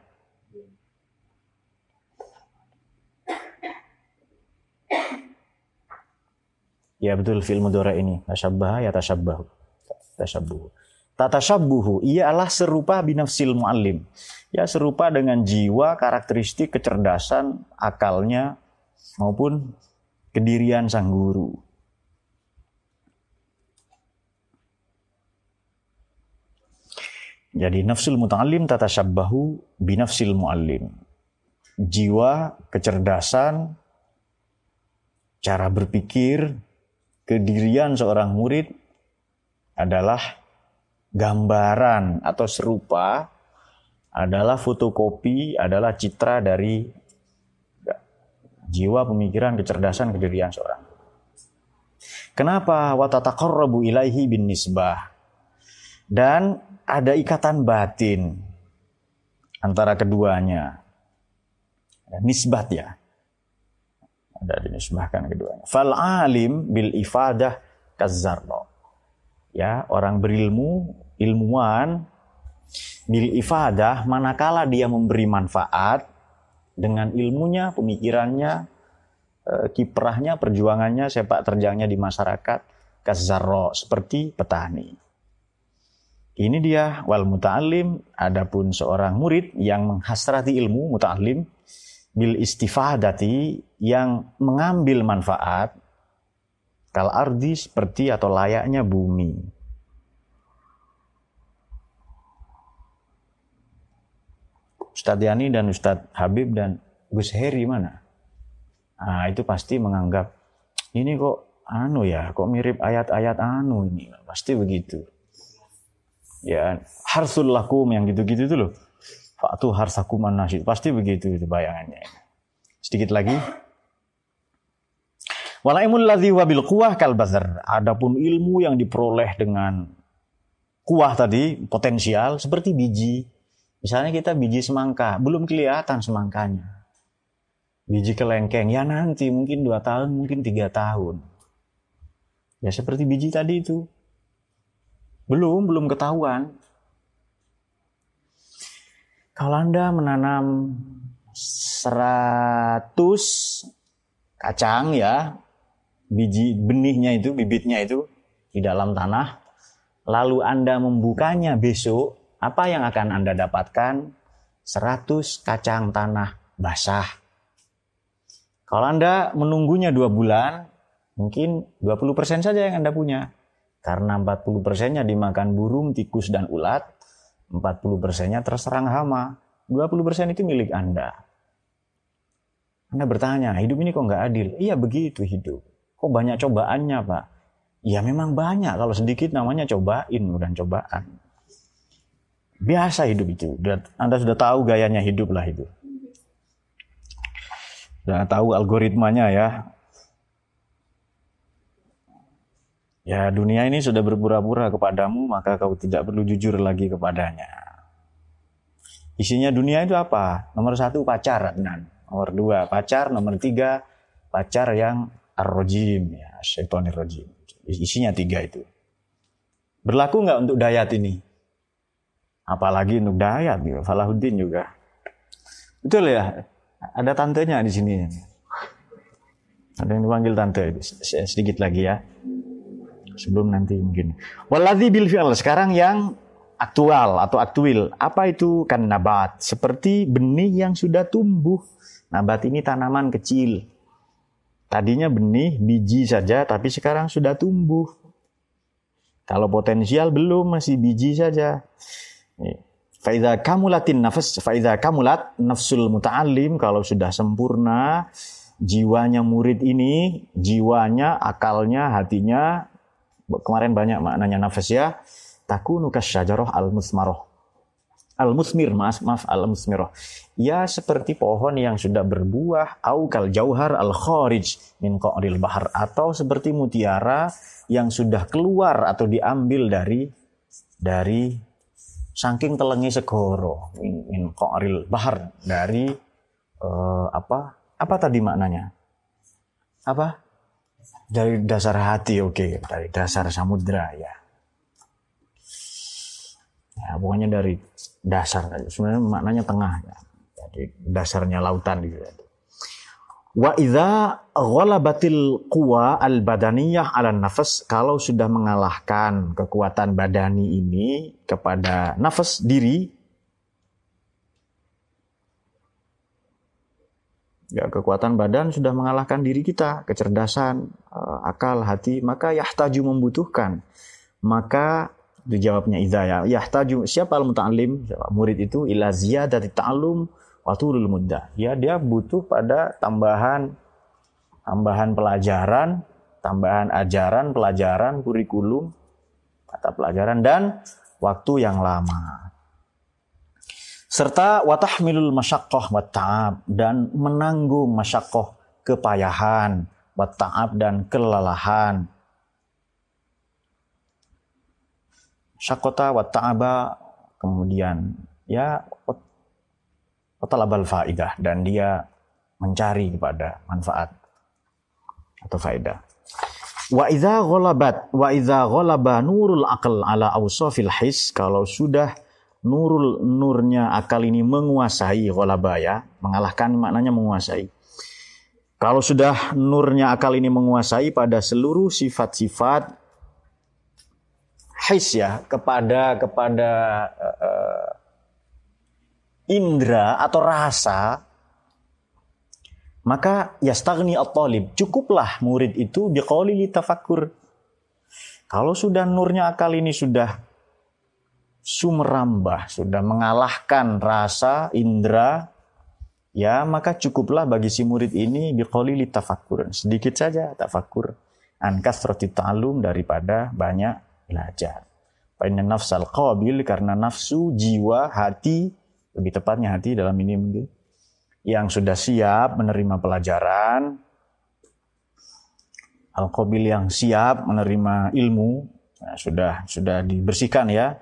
Ya betul fil mudhara ini. Tasyabbaha ya tasyabbahu. Tasyabbuhu. Tatashabbuhu ialah serupa binafsil muallim. Ya serupa dengan jiwa, karakteristik, kecerdasan, akalnya maupun kedirian sang guru. Jadi nafsul muta'allim tatashabbahu binafsil muallim. Jiwa, kecerdasan, cara berpikir, kedirian seorang murid adalah gambaran atau serupa adalah fotokopi, adalah citra dari jiwa, pemikiran, kecerdasan, kedirian seorang. Kenapa watataqarrabu ilaihi bin nisbah? Dan ada ikatan batin antara keduanya. Nisbat ya ada dinisbahkan keduanya. Fal alim bil ifadah kazzarno. Ya, orang berilmu, ilmuwan bil ifadah manakala dia memberi manfaat dengan ilmunya, pemikirannya, eh, kiprahnya, perjuangannya, sepak terjangnya di masyarakat kazzarro seperti petani. Ini dia wal muta'alim, adapun seorang murid yang menghasrati ilmu muta'alim bil istifadati yang mengambil manfaat kal ardi seperti atau layaknya bumi. Ustadz Yani dan Ustadz Habib dan Gus Heri mana? Nah, itu pasti menganggap ini kok anu ya, kok mirip ayat-ayat anu ini. Pasti begitu. Ya, harsul lakum yang gitu-gitu itu loh. Fa'tu harsakum nasyid. Pasti begitu itu bayangannya. Sedikit lagi. Walaimul ladzi wabil kuah kalbazar. Adapun ilmu yang diperoleh dengan kuah tadi, potensial, seperti biji. Misalnya kita biji semangka, belum kelihatan semangkanya. Biji kelengkeng, ya nanti mungkin dua tahun, mungkin tiga tahun. Ya seperti biji tadi itu. Belum, belum ketahuan. Kalau Anda menanam 100 kacang ya, biji benihnya itu, bibitnya itu di dalam tanah, lalu Anda membukanya besok, apa yang akan Anda dapatkan? 100 kacang tanah basah. Kalau Anda menunggunya dua bulan, mungkin 20% saja yang Anda punya. Karena 40 persennya dimakan burung, tikus, dan ulat, 40 persennya terserang hama. 20 persen itu milik Anda. Anda bertanya, hidup ini kok nggak adil? Iya begitu hidup. Kok banyak cobaannya Pak? Ya memang banyak. Kalau sedikit namanya cobain, dan cobaan. Biasa hidup itu. Anda sudah tahu gayanya hidup lah itu. Sudah tahu algoritmanya ya. Ya dunia ini sudah berpura-pura kepadamu, maka kau tidak perlu jujur lagi kepadanya. Isinya dunia itu apa? Nomor satu pacar, dan nomor dua pacar, nomor tiga pacar yang arrojim, ya syaitonir rojim. Isinya tiga itu. Berlaku nggak untuk dayat ini? Apalagi untuk dayat, gitu. Falahuddin juga. Betul ya? Ada tantenya di sini. Ada yang dipanggil tante. Sedikit lagi ya sebelum nanti mungkin. Waladhi bil fi'al sekarang yang aktual atau aktuil. Apa itu kan nabat? Seperti benih yang sudah tumbuh. Nabat ini tanaman kecil. Tadinya benih, biji saja, tapi sekarang sudah tumbuh. Kalau potensial belum, masih biji saja. Faida kamulatin nafas, faida kamulat nafsul muta'alim, kalau sudah sempurna, jiwanya murid ini, jiwanya, akalnya, hatinya kemarin banyak maknanya nafas ya takunu kasyajarah al musmaroh Al-musmir, maaf, maaf al-musmiroh. Ya seperti pohon yang sudah berbuah, au kal jauhar al-kharij min qa'ril bahar. Atau seperti mutiara yang sudah keluar atau diambil dari dari saking telengi segoro min, min qa'ril bahar. Dari uh, apa? Apa tadi maknanya? Apa? Dari dasar hati, oke. Okay. Dari dasar samudra, ya. Ya, pokoknya dari dasar sebenarnya maknanya tengah ya. Jadi dasarnya lautan gitu. Wa idza ghalabatil quwa al badaniyah ala nafas kalau sudah mengalahkan kekuatan badani ini kepada nafas diri ya kekuatan badan sudah mengalahkan diri kita, kecerdasan, eh, akal, hati, maka yahtaju membutuhkan. Maka dijawabnya idza ya yahtaju siapa al muta'allim murid itu ila ziyadati ta'allum wa tulul muddah. Ya dia butuh pada tambahan tambahan pelajaran tambahan ajaran pelajaran kurikulum mata pelajaran dan waktu yang lama. Serta watahmilul masyaqqah wa dan menanggung masyaqqah kepayahan wa ta'ab dan kelelahan. Syakota wa kemudian ya talabal faidah dan dia mencari kepada manfaat atau faedah. Wa idza ghalabat wa idza ghalaba nurul aql ala awsafil his kalau sudah nurul nurnya akal ini menguasai ghalaba ya, mengalahkan maknanya menguasai. Kalau sudah nurnya akal ini menguasai pada seluruh sifat-sifat his ya kepada kepada uh, indra atau rasa maka yastagni at-talib cukuplah murid itu biqauli tafakkur kalau sudah nurnya akal ini sudah sumerambah sudah mengalahkan rasa indra ya maka cukuplah bagi si murid ini biqauli tafakkur sedikit saja tafakkur. An kasrati ta'lum daripada banyak belajar. Fa'inna nafsal qabil karena nafsu, jiwa, hati, lebih tepatnya hati dalam ini mungkin, yang sudah siap menerima pelajaran, al-qabil yang siap menerima ilmu, nah, sudah sudah dibersihkan ya.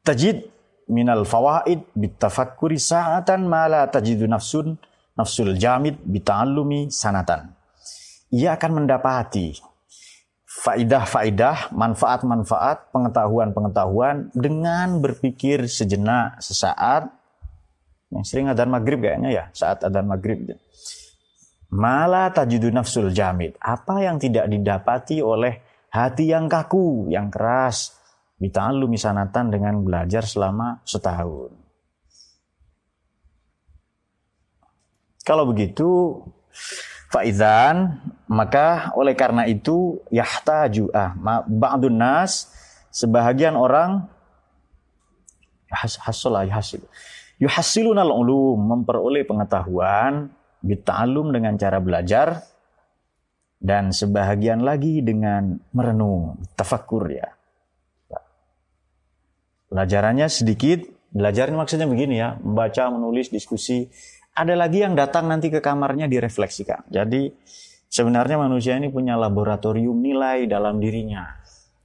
Tajid minal fawaid bitafakkuri sa'atan ma la tajidu nafsun nafsul jamid bita'allumi sanatan. Ia akan mendapati faidah-faidah, manfaat-manfaat, pengetahuan-pengetahuan dengan berpikir sejenak, sesaat. Yang sering adzan maghrib kayaknya ya, saat adzan maghrib. Malah tajidu nafsul jamid. Apa yang tidak didapati oleh hati yang kaku, yang keras. Bita'allu misanatan dengan belajar selama setahun. Kalau begitu, Faizan maka oleh karena itu yahtaju ah ba'dun nas sebahagian orang hasil hasil yuhasilunal ulum memperoleh pengetahuan bita'alum dengan cara belajar dan sebahagian lagi dengan merenung tafakur ya. Pelajarannya sedikit belajarnya maksudnya begini ya. Membaca menulis diskusi ada lagi yang datang nanti ke kamarnya direfleksikan. Jadi sebenarnya manusia ini punya laboratorium nilai dalam dirinya.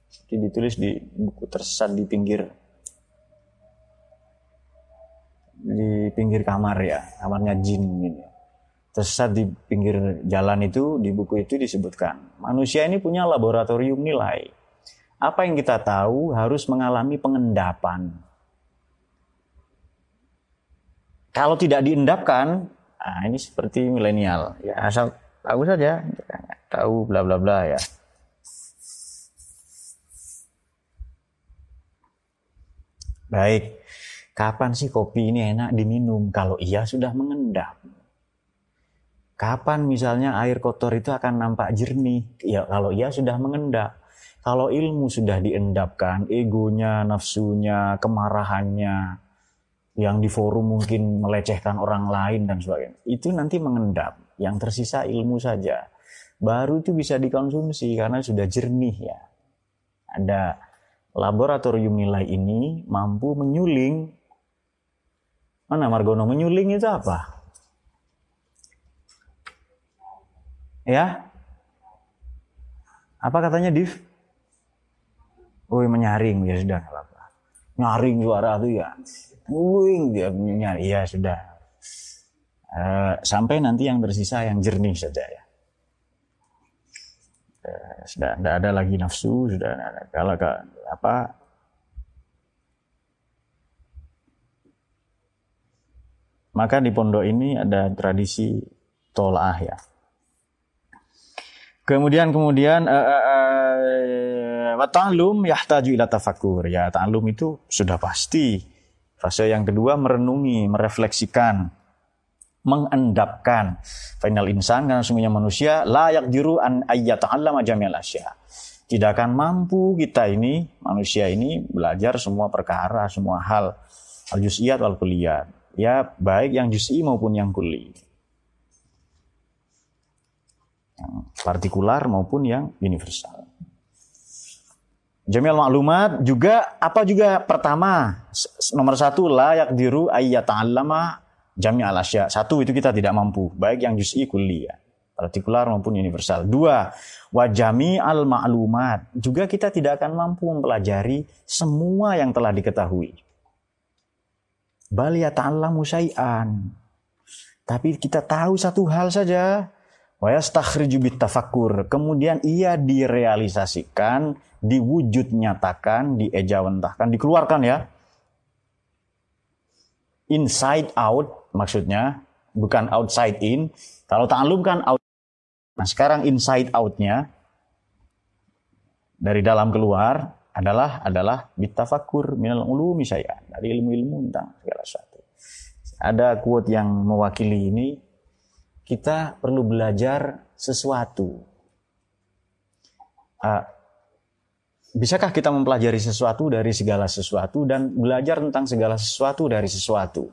Jadi ditulis di buku tersesat di pinggir di pinggir kamar ya, kamarnya jin ini. Tersesat di pinggir jalan itu di buku itu disebutkan manusia ini punya laboratorium nilai. Apa yang kita tahu harus mengalami pengendapan Kalau tidak diendapkan, nah ini seperti milenial. Ya asal tahu saja, tahu bla bla bla ya. Baik, kapan sih kopi ini enak diminum? Kalau ia sudah mengendap. Kapan misalnya air kotor itu akan nampak jernih? Ya kalau ia sudah mengendap. Kalau ilmu sudah diendapkan, egonya, nafsunya, kemarahannya, yang di forum mungkin melecehkan orang lain dan sebagainya. Itu nanti mengendap. Yang tersisa ilmu saja. Baru itu bisa dikonsumsi karena sudah jernih ya. Ada laboratorium nilai ini mampu menyuling mana Margono menyuling itu apa? Ya? Apa katanya Div? Oh menyaring ya sudah Nyaring suara itu ya. Menyuling dia nyari ya sudah. Uh, sampai nanti yang tersisa yang jernih saja ya. Uh, sudah tidak ada lagi nafsu, sudah ada. Kalau apa maka di pondok ini ada tradisi tolaah ya. Kemudian kemudian uh, uh, uh, ta'lum yahtaju ila tafakur. Ya, ta'lum itu sudah pasti. Fase yang kedua merenungi, merefleksikan, mengendapkan. Final insan karena sungguhnya manusia layak diru an ayyata'allama jami'al asya tidak akan mampu kita ini, manusia ini belajar semua perkara, semua hal. Al-juz'iyat wal kuliyat. Ya, baik yang juz'i maupun yang kuli. Yang partikular maupun yang universal. Jamil maklumat juga apa juga pertama nomor satu layak diru ayyat ta'allama jami al asya. Satu itu kita tidak mampu, baik yang juz'i kuliah partikular maupun universal. Dua, wajami al maklumat juga kita tidak akan mampu mempelajari semua yang telah diketahui. Bal yata'allamu syai'an. Tapi kita tahu satu hal saja. Wa yastakhriju tafakkur. Kemudian ia direalisasikan, diwujud nyatakan, diejawantahkan, dikeluarkan ya. Inside out maksudnya, bukan outside in. Kalau ta'alum kan out Nah sekarang inside outnya dari dalam keluar adalah adalah bitafakur minal ulumi saya dari ilmu-ilmu tentang segala sesuatu. Ada quote yang mewakili ini kita perlu belajar sesuatu. Uh, bisakah kita mempelajari sesuatu dari segala sesuatu dan belajar tentang segala sesuatu dari sesuatu?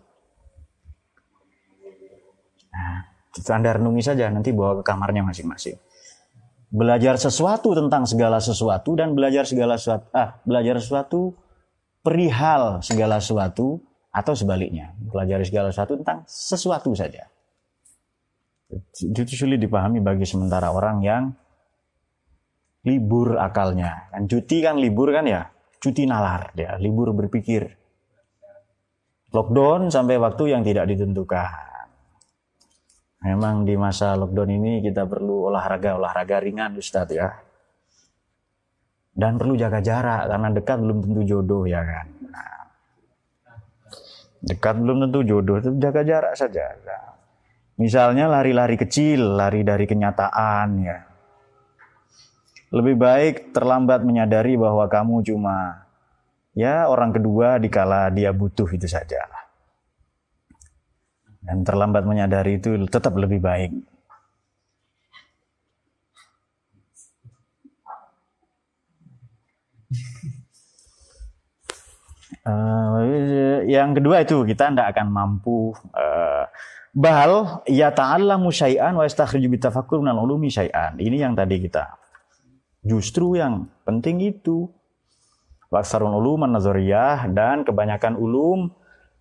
Nah, anda renungi saja, nanti bawa ke kamarnya masing-masing. Belajar sesuatu tentang segala sesuatu dan belajar segala sesuatu, ah, belajar sesuatu perihal segala sesuatu atau sebaliknya, belajar segala sesuatu tentang sesuatu saja. Itu sulit dipahami bagi sementara orang yang libur akalnya. Kan cuti kan libur kan ya, cuti nalar dia, libur berpikir. Lockdown sampai waktu yang tidak ditentukan. Memang di masa lockdown ini kita perlu olahraga, olahraga ringan Ustadz ya. Dan perlu jaga jarak karena dekat belum tentu jodoh ya kan. Nah, dekat belum tentu jodoh, itu jaga jarak saja. Nah, misalnya lari-lari kecil, lari dari kenyataan ya. Lebih baik terlambat menyadari bahwa kamu cuma ya orang kedua dikala dia butuh itu saja dan terlambat menyadari itu tetap lebih baik. Uh, yang kedua itu kita tidak akan mampu uh, bal ya ta'allamu syai'an wa yastakhriju bitafakkur minal ulumi syai'an. Ini yang tadi kita. Justru yang penting itu wasarun ulum nazariyah dan kebanyakan ulum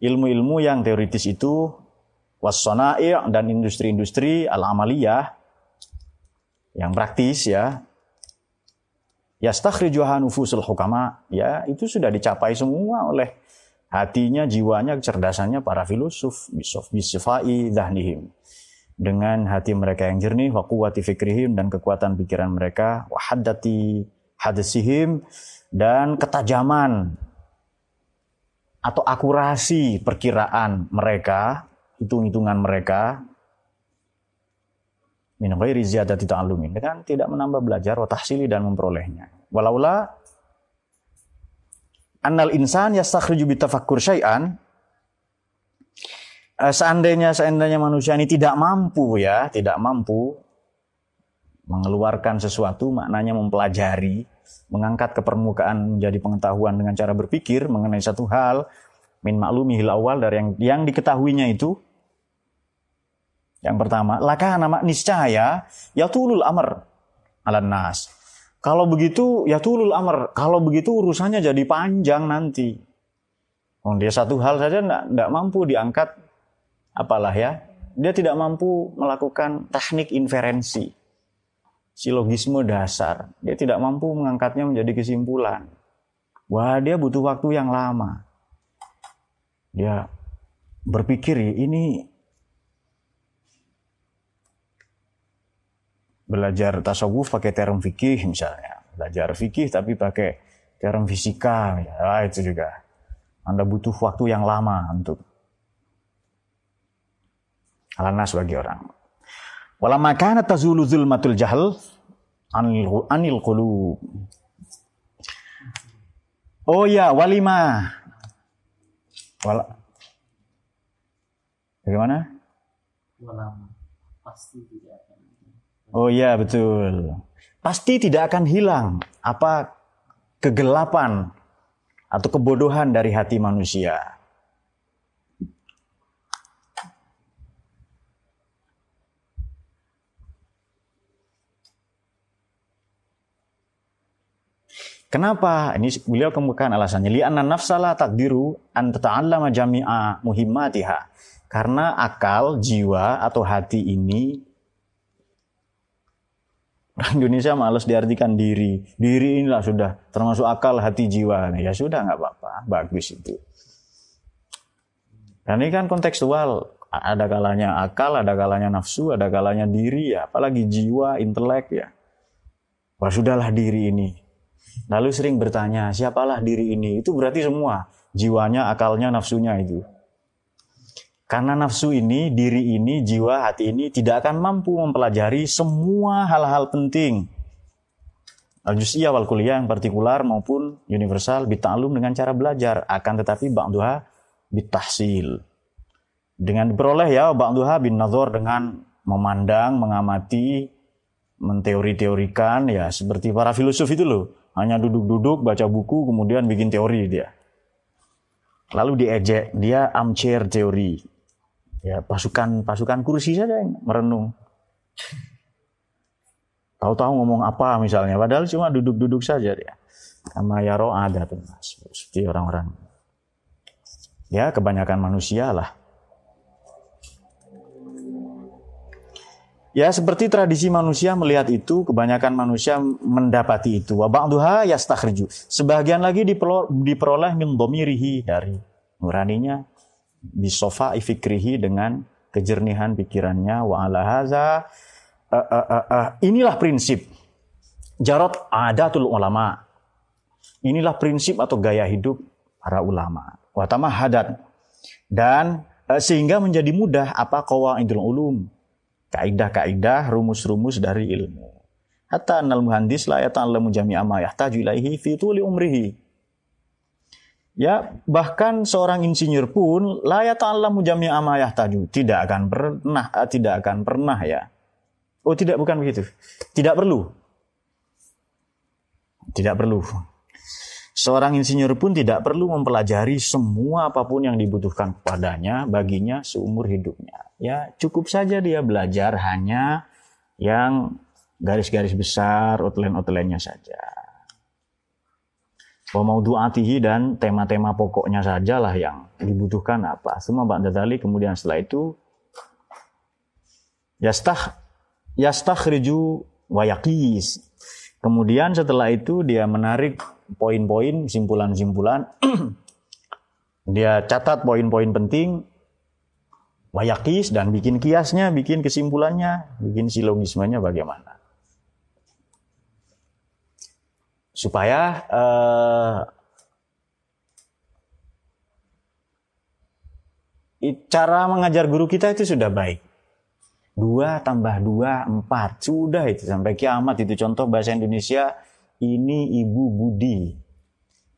ilmu-ilmu yang teoritis itu wassona'i dan industri-industri al-amaliyah yang praktis ya yastakhrijuha nufusul hukama ya itu sudah dicapai semua oleh hatinya jiwanya kecerdasannya para filosof bisof bisifai dhahnihim dengan hati mereka yang jernih wa quwwati fikrihim dan kekuatan pikiran mereka wa haddati hadisihim dan ketajaman atau akurasi perkiraan mereka hitung-hitungan mereka min ghairi ziyadati dengan tidak menambah belajar wa tahsili dan memperolehnya. Walaula annal insan yastakhriju bitafakkur syai'an eh, seandainya seandainya manusia ini tidak mampu ya, tidak mampu mengeluarkan sesuatu maknanya mempelajari, mengangkat ke permukaan menjadi pengetahuan dengan cara berpikir mengenai satu hal min maklumihil awal dari yang yang diketahuinya itu yang pertama, laka nama niscaya ya tulul amr ala nas. Kalau begitu ya tulul amr. Kalau begitu urusannya jadi panjang nanti. Oh, dia satu hal saja tidak mampu diangkat apalah ya. Dia tidak mampu melakukan teknik inferensi. Silogisme dasar. Dia tidak mampu mengangkatnya menjadi kesimpulan. Wah, dia butuh waktu yang lama. Dia berpikir ini belajar tasawuf pakai term fikih misalnya. Belajar fikih tapi pakai term fisika. Ya, itu juga. Anda butuh waktu yang lama untuk alanas bagi orang. Wala makana tazulu zulmatul jahl anil, anil qulub. Oh ya, walima. Wala. Bagaimana? Walama. Pasti tidak Oh iya betul. Pasti tidak akan hilang apa kegelapan atau kebodohan dari hati manusia. Kenapa? Ini beliau kemukakan alasannya. Li'anna nafsala takdiru an tata'allama jami'a muhimmatiha. Karena akal, jiwa atau hati ini Indonesia males diartikan diri. Diri inilah sudah termasuk akal, hati, jiwa. Ya sudah nggak apa-apa, bagus itu. Dan ini kan kontekstual. Ada kalanya akal, ada kalanya nafsu, ada kalanya diri ya. Apalagi jiwa, intelek ya. Wah sudahlah diri ini. Lalu sering bertanya, siapalah diri ini? Itu berarti semua. Jiwanya, akalnya, nafsunya itu. Karena nafsu ini, diri ini, jiwa, hati ini tidak akan mampu mempelajari semua hal-hal penting. Al-Jus'iyah wal kuliah yang partikular maupun universal bita'alum dengan cara belajar. Akan tetapi ba'duha bitahsil. Dengan diperoleh ya ba'duha bin nazar dengan memandang, mengamati, menteori-teorikan ya seperti para filosof itu loh. Hanya duduk-duduk, baca buku, kemudian bikin teori dia. Lalu diejek, dia armchair teori ya pasukan pasukan kursi saja yang merenung. Tahu-tahu ngomong apa misalnya, padahal cuma duduk-duduk saja dia. Ya roh ada tuh mas, seperti orang-orang. Ya kebanyakan manusia lah. Ya seperti tradisi manusia melihat itu, kebanyakan manusia mendapati itu. Wabakduha yastakhriju. Sebagian lagi diperoleh min domirihi dari nuraninya bisofa ifikrihi dengan kejernihan pikirannya. Wa ala haza uh, uh, uh, uh. inilah prinsip jarot adatul ulama. Inilah prinsip atau gaya hidup para ulama. Watama hadat dan uh, sehingga menjadi mudah apa qawaidul ulum. Kaidah-kaidah rumus-rumus dari ilmu. Hatta anal muhandis la yata'allamu jami'a ma yahtaju ilaihi fi tuli umrihi Ya, bahkan seorang insinyur pun layak ta'allamu jami'a ma yahtaju. Tidak akan pernah, eh, tidak akan pernah ya. Oh tidak, bukan begitu. Tidak perlu. Tidak perlu. Seorang insinyur pun tidak perlu mempelajari semua apa pun yang dibutuhkan padanya, baginya seumur hidupnya. Ya, cukup saja dia belajar hanya yang garis-garis besar, outline-outline-nya saja wa maudhu'atihi dan tema-tema pokoknya sajalah yang dibutuhkan apa. Semua ba'da dali kemudian setelah itu yastah yastakhriju wa yaqis. Kemudian setelah itu dia menarik poin-poin, simpulan-simpulan. dia catat poin-poin penting, wayakis dan bikin kiasnya, bikin kesimpulannya, bikin silogismenya bagaimana. Supaya uh, cara mengajar guru kita itu sudah baik. Dua tambah dua, empat. Sudah itu sampai kiamat itu contoh bahasa Indonesia ini ibu budi.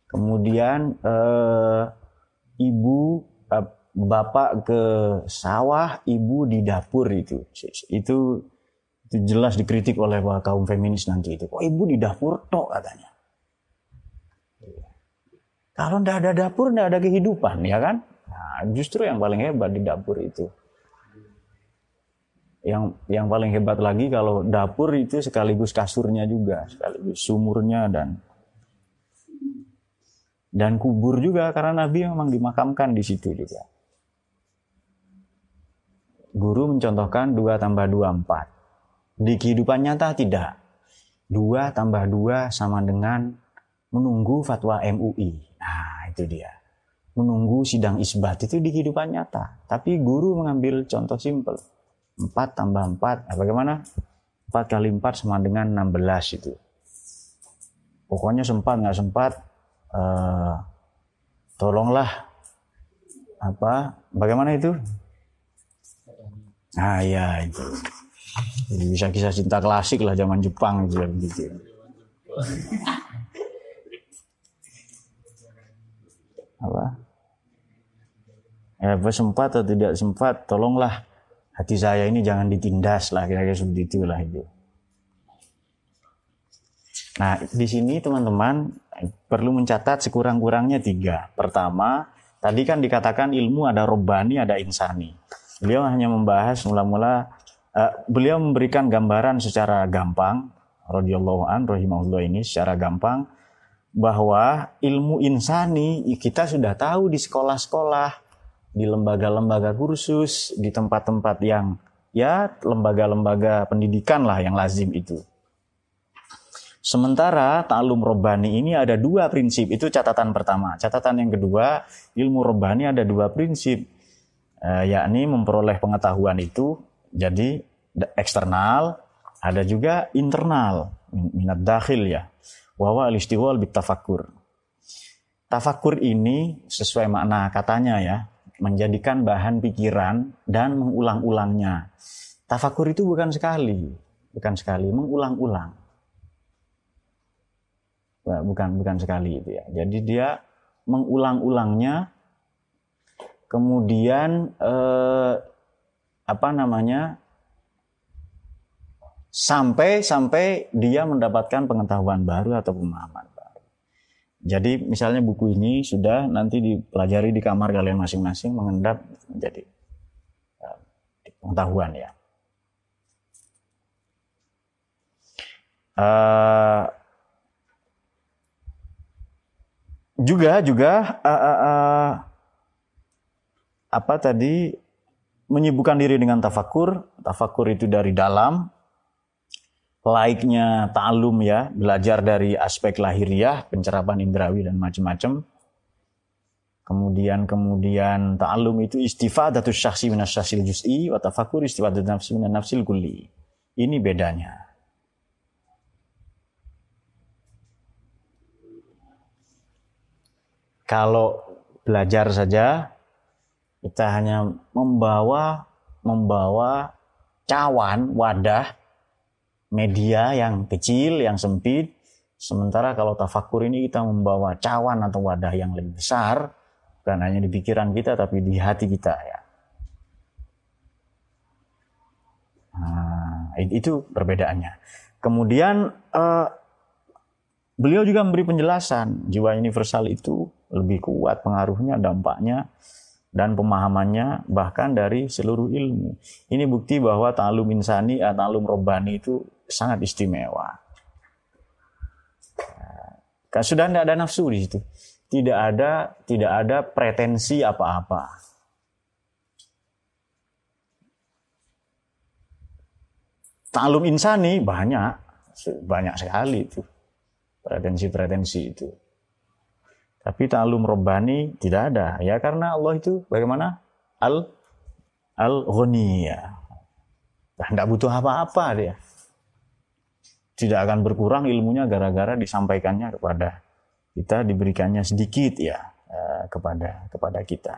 Kemudian uh, ibu uh, bapak ke sawah, ibu di dapur itu. Itu itu jelas dikritik oleh kaum feminis nanti itu. Kok ibu di dapur tok katanya. Kalau tidak ada dapur, tidak ada kehidupan, ya kan? Nah, justru yang paling hebat di dapur itu. yang yang paling hebat lagi kalau dapur itu sekaligus kasurnya juga, sekaligus sumurnya dan dan kubur juga karena Nabi memang dimakamkan di situ juga. Guru mencontohkan 2 tambah 2 4. Di kehidupan nyata tidak. 2 tambah 2 sama dengan menunggu fatwa MUI. Nah, itu dia. Menunggu sidang isbat itu di kehidupan nyata. Tapi guru mengambil contoh simpel 4 tambah 4, nah, bagaimana? 4 kali 4 sama dengan 16 itu. Pokoknya sempat nggak sempat, uh, tolonglah apa? Bagaimana itu? Ah ya itu. Jadi bisa kisah cinta klasik lah zaman Jepang itu begitu. Apa? Ya, sempat atau tidak sempat, tolonglah hati saya ini jangan ditindas lah kira-kira seperti itulah itu. Nah di sini teman-teman perlu mencatat sekurang-kurangnya tiga. Pertama, tadi kan dikatakan ilmu ada robani, ada insani. Beliau hanya membahas mula-mula, uh, beliau memberikan gambaran secara gampang, radhiyallahu an, rahimahullah ini secara gampang, bahwa ilmu insani kita sudah tahu di sekolah-sekolah, di lembaga-lembaga kursus, di tempat-tempat yang ya lembaga-lembaga pendidikan lah yang lazim itu. Sementara taklum robani ini ada dua prinsip, itu catatan pertama. Catatan yang kedua, ilmu robani ada dua prinsip, eh, yakni memperoleh pengetahuan itu jadi eksternal, ada juga internal, minat dakhil ya. Wawa al-istiwal bitafakur. Tafakur ini sesuai makna katanya ya, menjadikan bahan pikiran dan mengulang-ulangnya. Tafakur itu bukan sekali, bukan sekali, mengulang-ulang. Bukan bukan sekali itu ya. Jadi dia mengulang-ulangnya, kemudian eh, apa namanya sampai sampai dia mendapatkan pengetahuan baru atau pemahaman. Jadi misalnya buku ini sudah nanti dipelajari di kamar kalian masing-masing mengendap menjadi ya, pengetahuan ya. Uh, juga juga uh, uh, uh, apa tadi menyibukkan diri dengan tafakur. Tafakur itu dari dalam, laiknya ta'alum ya, belajar dari aspek lahiriah, pencerapan indrawi dan macam-macam. Kemudian kemudian ta'alum itu istifadatus syakhsi minas syakhsil juz'i wa tafakur istifadatus nafsi minas nafsil kulli. Ini bedanya. Kalau belajar saja kita hanya membawa membawa cawan, wadah media yang kecil, yang sempit. Sementara kalau tafakur ini kita membawa cawan atau wadah yang lebih besar, bukan hanya di pikiran kita tapi di hati kita ya. Nah, itu perbedaannya. Kemudian uh, beliau juga memberi penjelasan jiwa universal itu lebih kuat pengaruhnya, dampaknya dan pemahamannya bahkan dari seluruh ilmu. Ini bukti bahwa ta'alum insani, ta'alum robbani itu sangat istimewa. Kan sudah tidak ada nafsu di situ. Tidak ada tidak ada pretensi apa-apa. Taklum insani banyak, banyak sekali itu. Pretensi-pretensi itu. Tapi taklum robbani tidak ada. Ya karena Allah itu bagaimana? Al al ghaniya. Nah, tidak butuh apa-apa dia tidak akan berkurang ilmunya gara-gara disampaikannya kepada kita diberikannya sedikit ya eh, kepada kepada kita.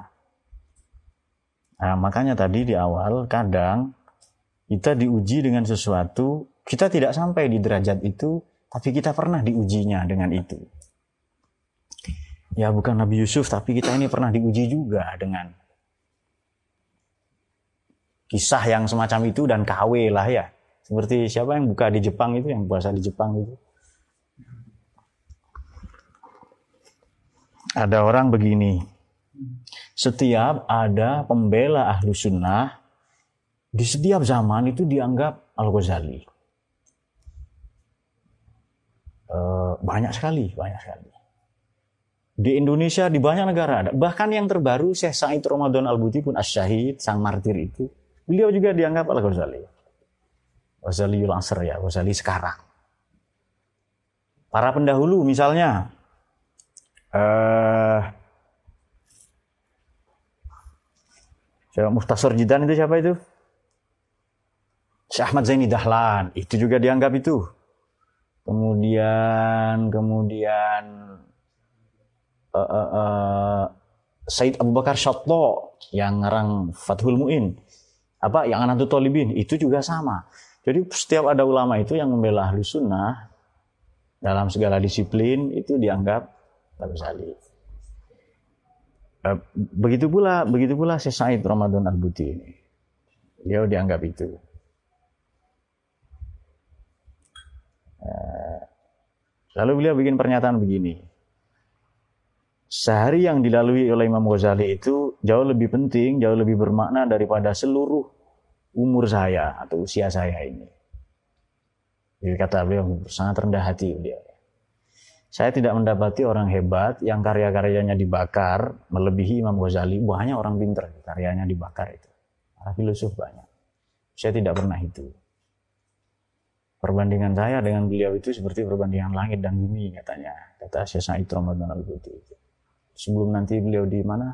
Nah, makanya tadi di awal kadang kita diuji dengan sesuatu, kita tidak sampai di derajat itu, tapi kita pernah diujinya dengan itu. Ya bukan Nabi Yusuf, tapi kita ini pernah diuji juga dengan kisah yang semacam itu dan KW lah ya. Seperti siapa yang buka di Jepang itu, yang puasa di Jepang itu. Ada orang begini, setiap ada pembela ahlu sunnah, di setiap zaman itu dianggap Al-Ghazali. Eh, banyak sekali, banyak sekali. Di Indonesia, di banyak negara ada. Bahkan yang terbaru, Syekh Said Ramadan Al-Buti pun Asyahid, sang martir itu. Beliau juga dianggap Al-Ghazali. Ghazali Yulasr ya, Ghazali sekarang. Para pendahulu misalnya, uh, Syekh Muftasar Jidan itu siapa itu? Syekh Ahmad Zaini Dahlan, itu juga dianggap itu. Kemudian, kemudian uh, uh, uh, Said Abu Bakar Syatto yang ngarang Fathul Mu'in. Apa? Yang Anatul Tolibin itu juga sama. Jadi setiap ada ulama itu yang membela ahli sunnah dalam segala disiplin itu dianggap Sali begitu pula begitu pula si Said Ramadan Al Buti ini. Dia dianggap itu. Lalu beliau bikin pernyataan begini sehari yang dilalui oleh Imam Ghazali itu jauh lebih penting, jauh lebih bermakna daripada seluruh umur saya atau usia saya ini. Jadi kata beliau sangat rendah hati beliau. Saya tidak mendapati orang hebat yang karya-karyanya dibakar melebihi Imam Ghazali. Banyak orang pinter karyanya dibakar itu. Para filosof banyak. Saya tidak pernah itu. Perbandingan saya dengan beliau itu seperti perbandingan langit dan bumi katanya. Kata Syekh Said Ramadan Al-Buti itu sebelum nanti beliau di mana?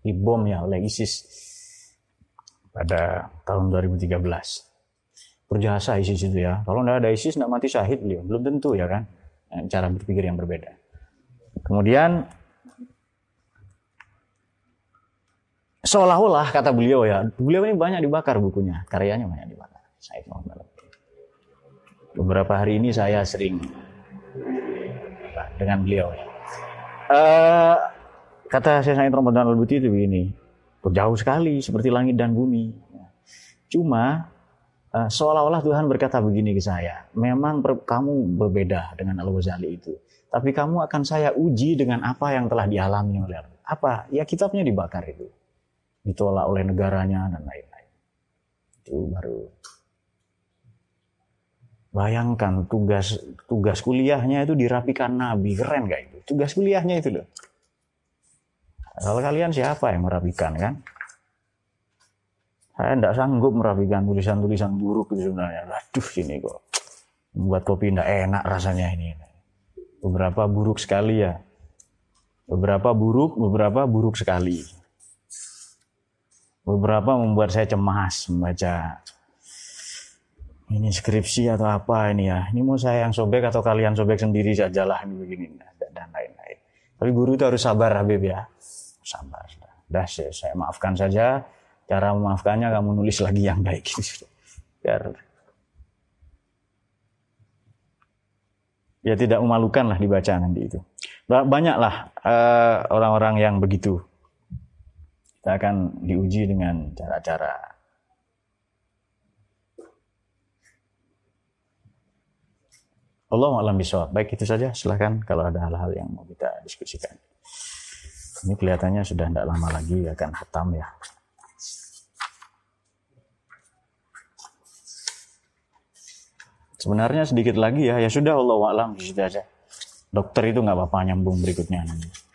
Dibom ya oleh ISIS. Pada tahun 2013 berjasa ISIS itu ya. Kalau tidak ada ISIS tidak mati syahid beliau. Belum tentu ya kan? Cara berpikir yang berbeda. Kemudian seolah-olah kata beliau ya beliau ini banyak dibakar bukunya. Karyanya banyak dibakar. Said Muhammad beberapa hari ini saya sering dengan beliau ya. Uh, Kata saya Said Ramadan Al-Buti itu begini, jauh sekali seperti langit dan bumi. Cuma uh, seolah-olah Tuhan berkata begini ke saya, memang kamu berbeda dengan Al-Ghazali itu. Tapi kamu akan saya uji dengan apa yang telah dialami oleh apa? Ya kitabnya dibakar itu. Ditolak oleh negaranya dan lain-lain. Itu baru Bayangkan tugas tugas kuliahnya itu dirapikan Nabi, keren gak itu? Tugas kuliahnya itu loh. Kalau kalian siapa yang merapikan kan? Saya tidak sanggup merapikan tulisan-tulisan buruk itu sebenarnya. Aduh ini kok membuat kopi tidak enak rasanya ini. Beberapa buruk sekali ya. Beberapa buruk, beberapa buruk sekali. Beberapa membuat saya cemas membaca ini skripsi atau apa ini ya. Ini mau saya yang sobek atau kalian sobek sendiri sajalah ini begini dan lain-lain. Tapi guru itu harus sabar Habib ya sabar. Dah saya, saya maafkan saja. Cara memaafkannya kamu nulis lagi yang baik. Biar ya tidak memalukan lah dibaca nanti itu. Banyaklah uh, orang-orang yang begitu. Kita akan diuji dengan cara-cara Allah alam bisawab. Baik itu saja. Silahkan kalau ada hal-hal yang mau kita diskusikan. Ini kelihatannya sudah tidak lama lagi akan hatam ya. Sebenarnya sedikit lagi ya, ya sudah Allah alam di situ aja. Dokter itu nggak apa-apa nyambung berikutnya nanti.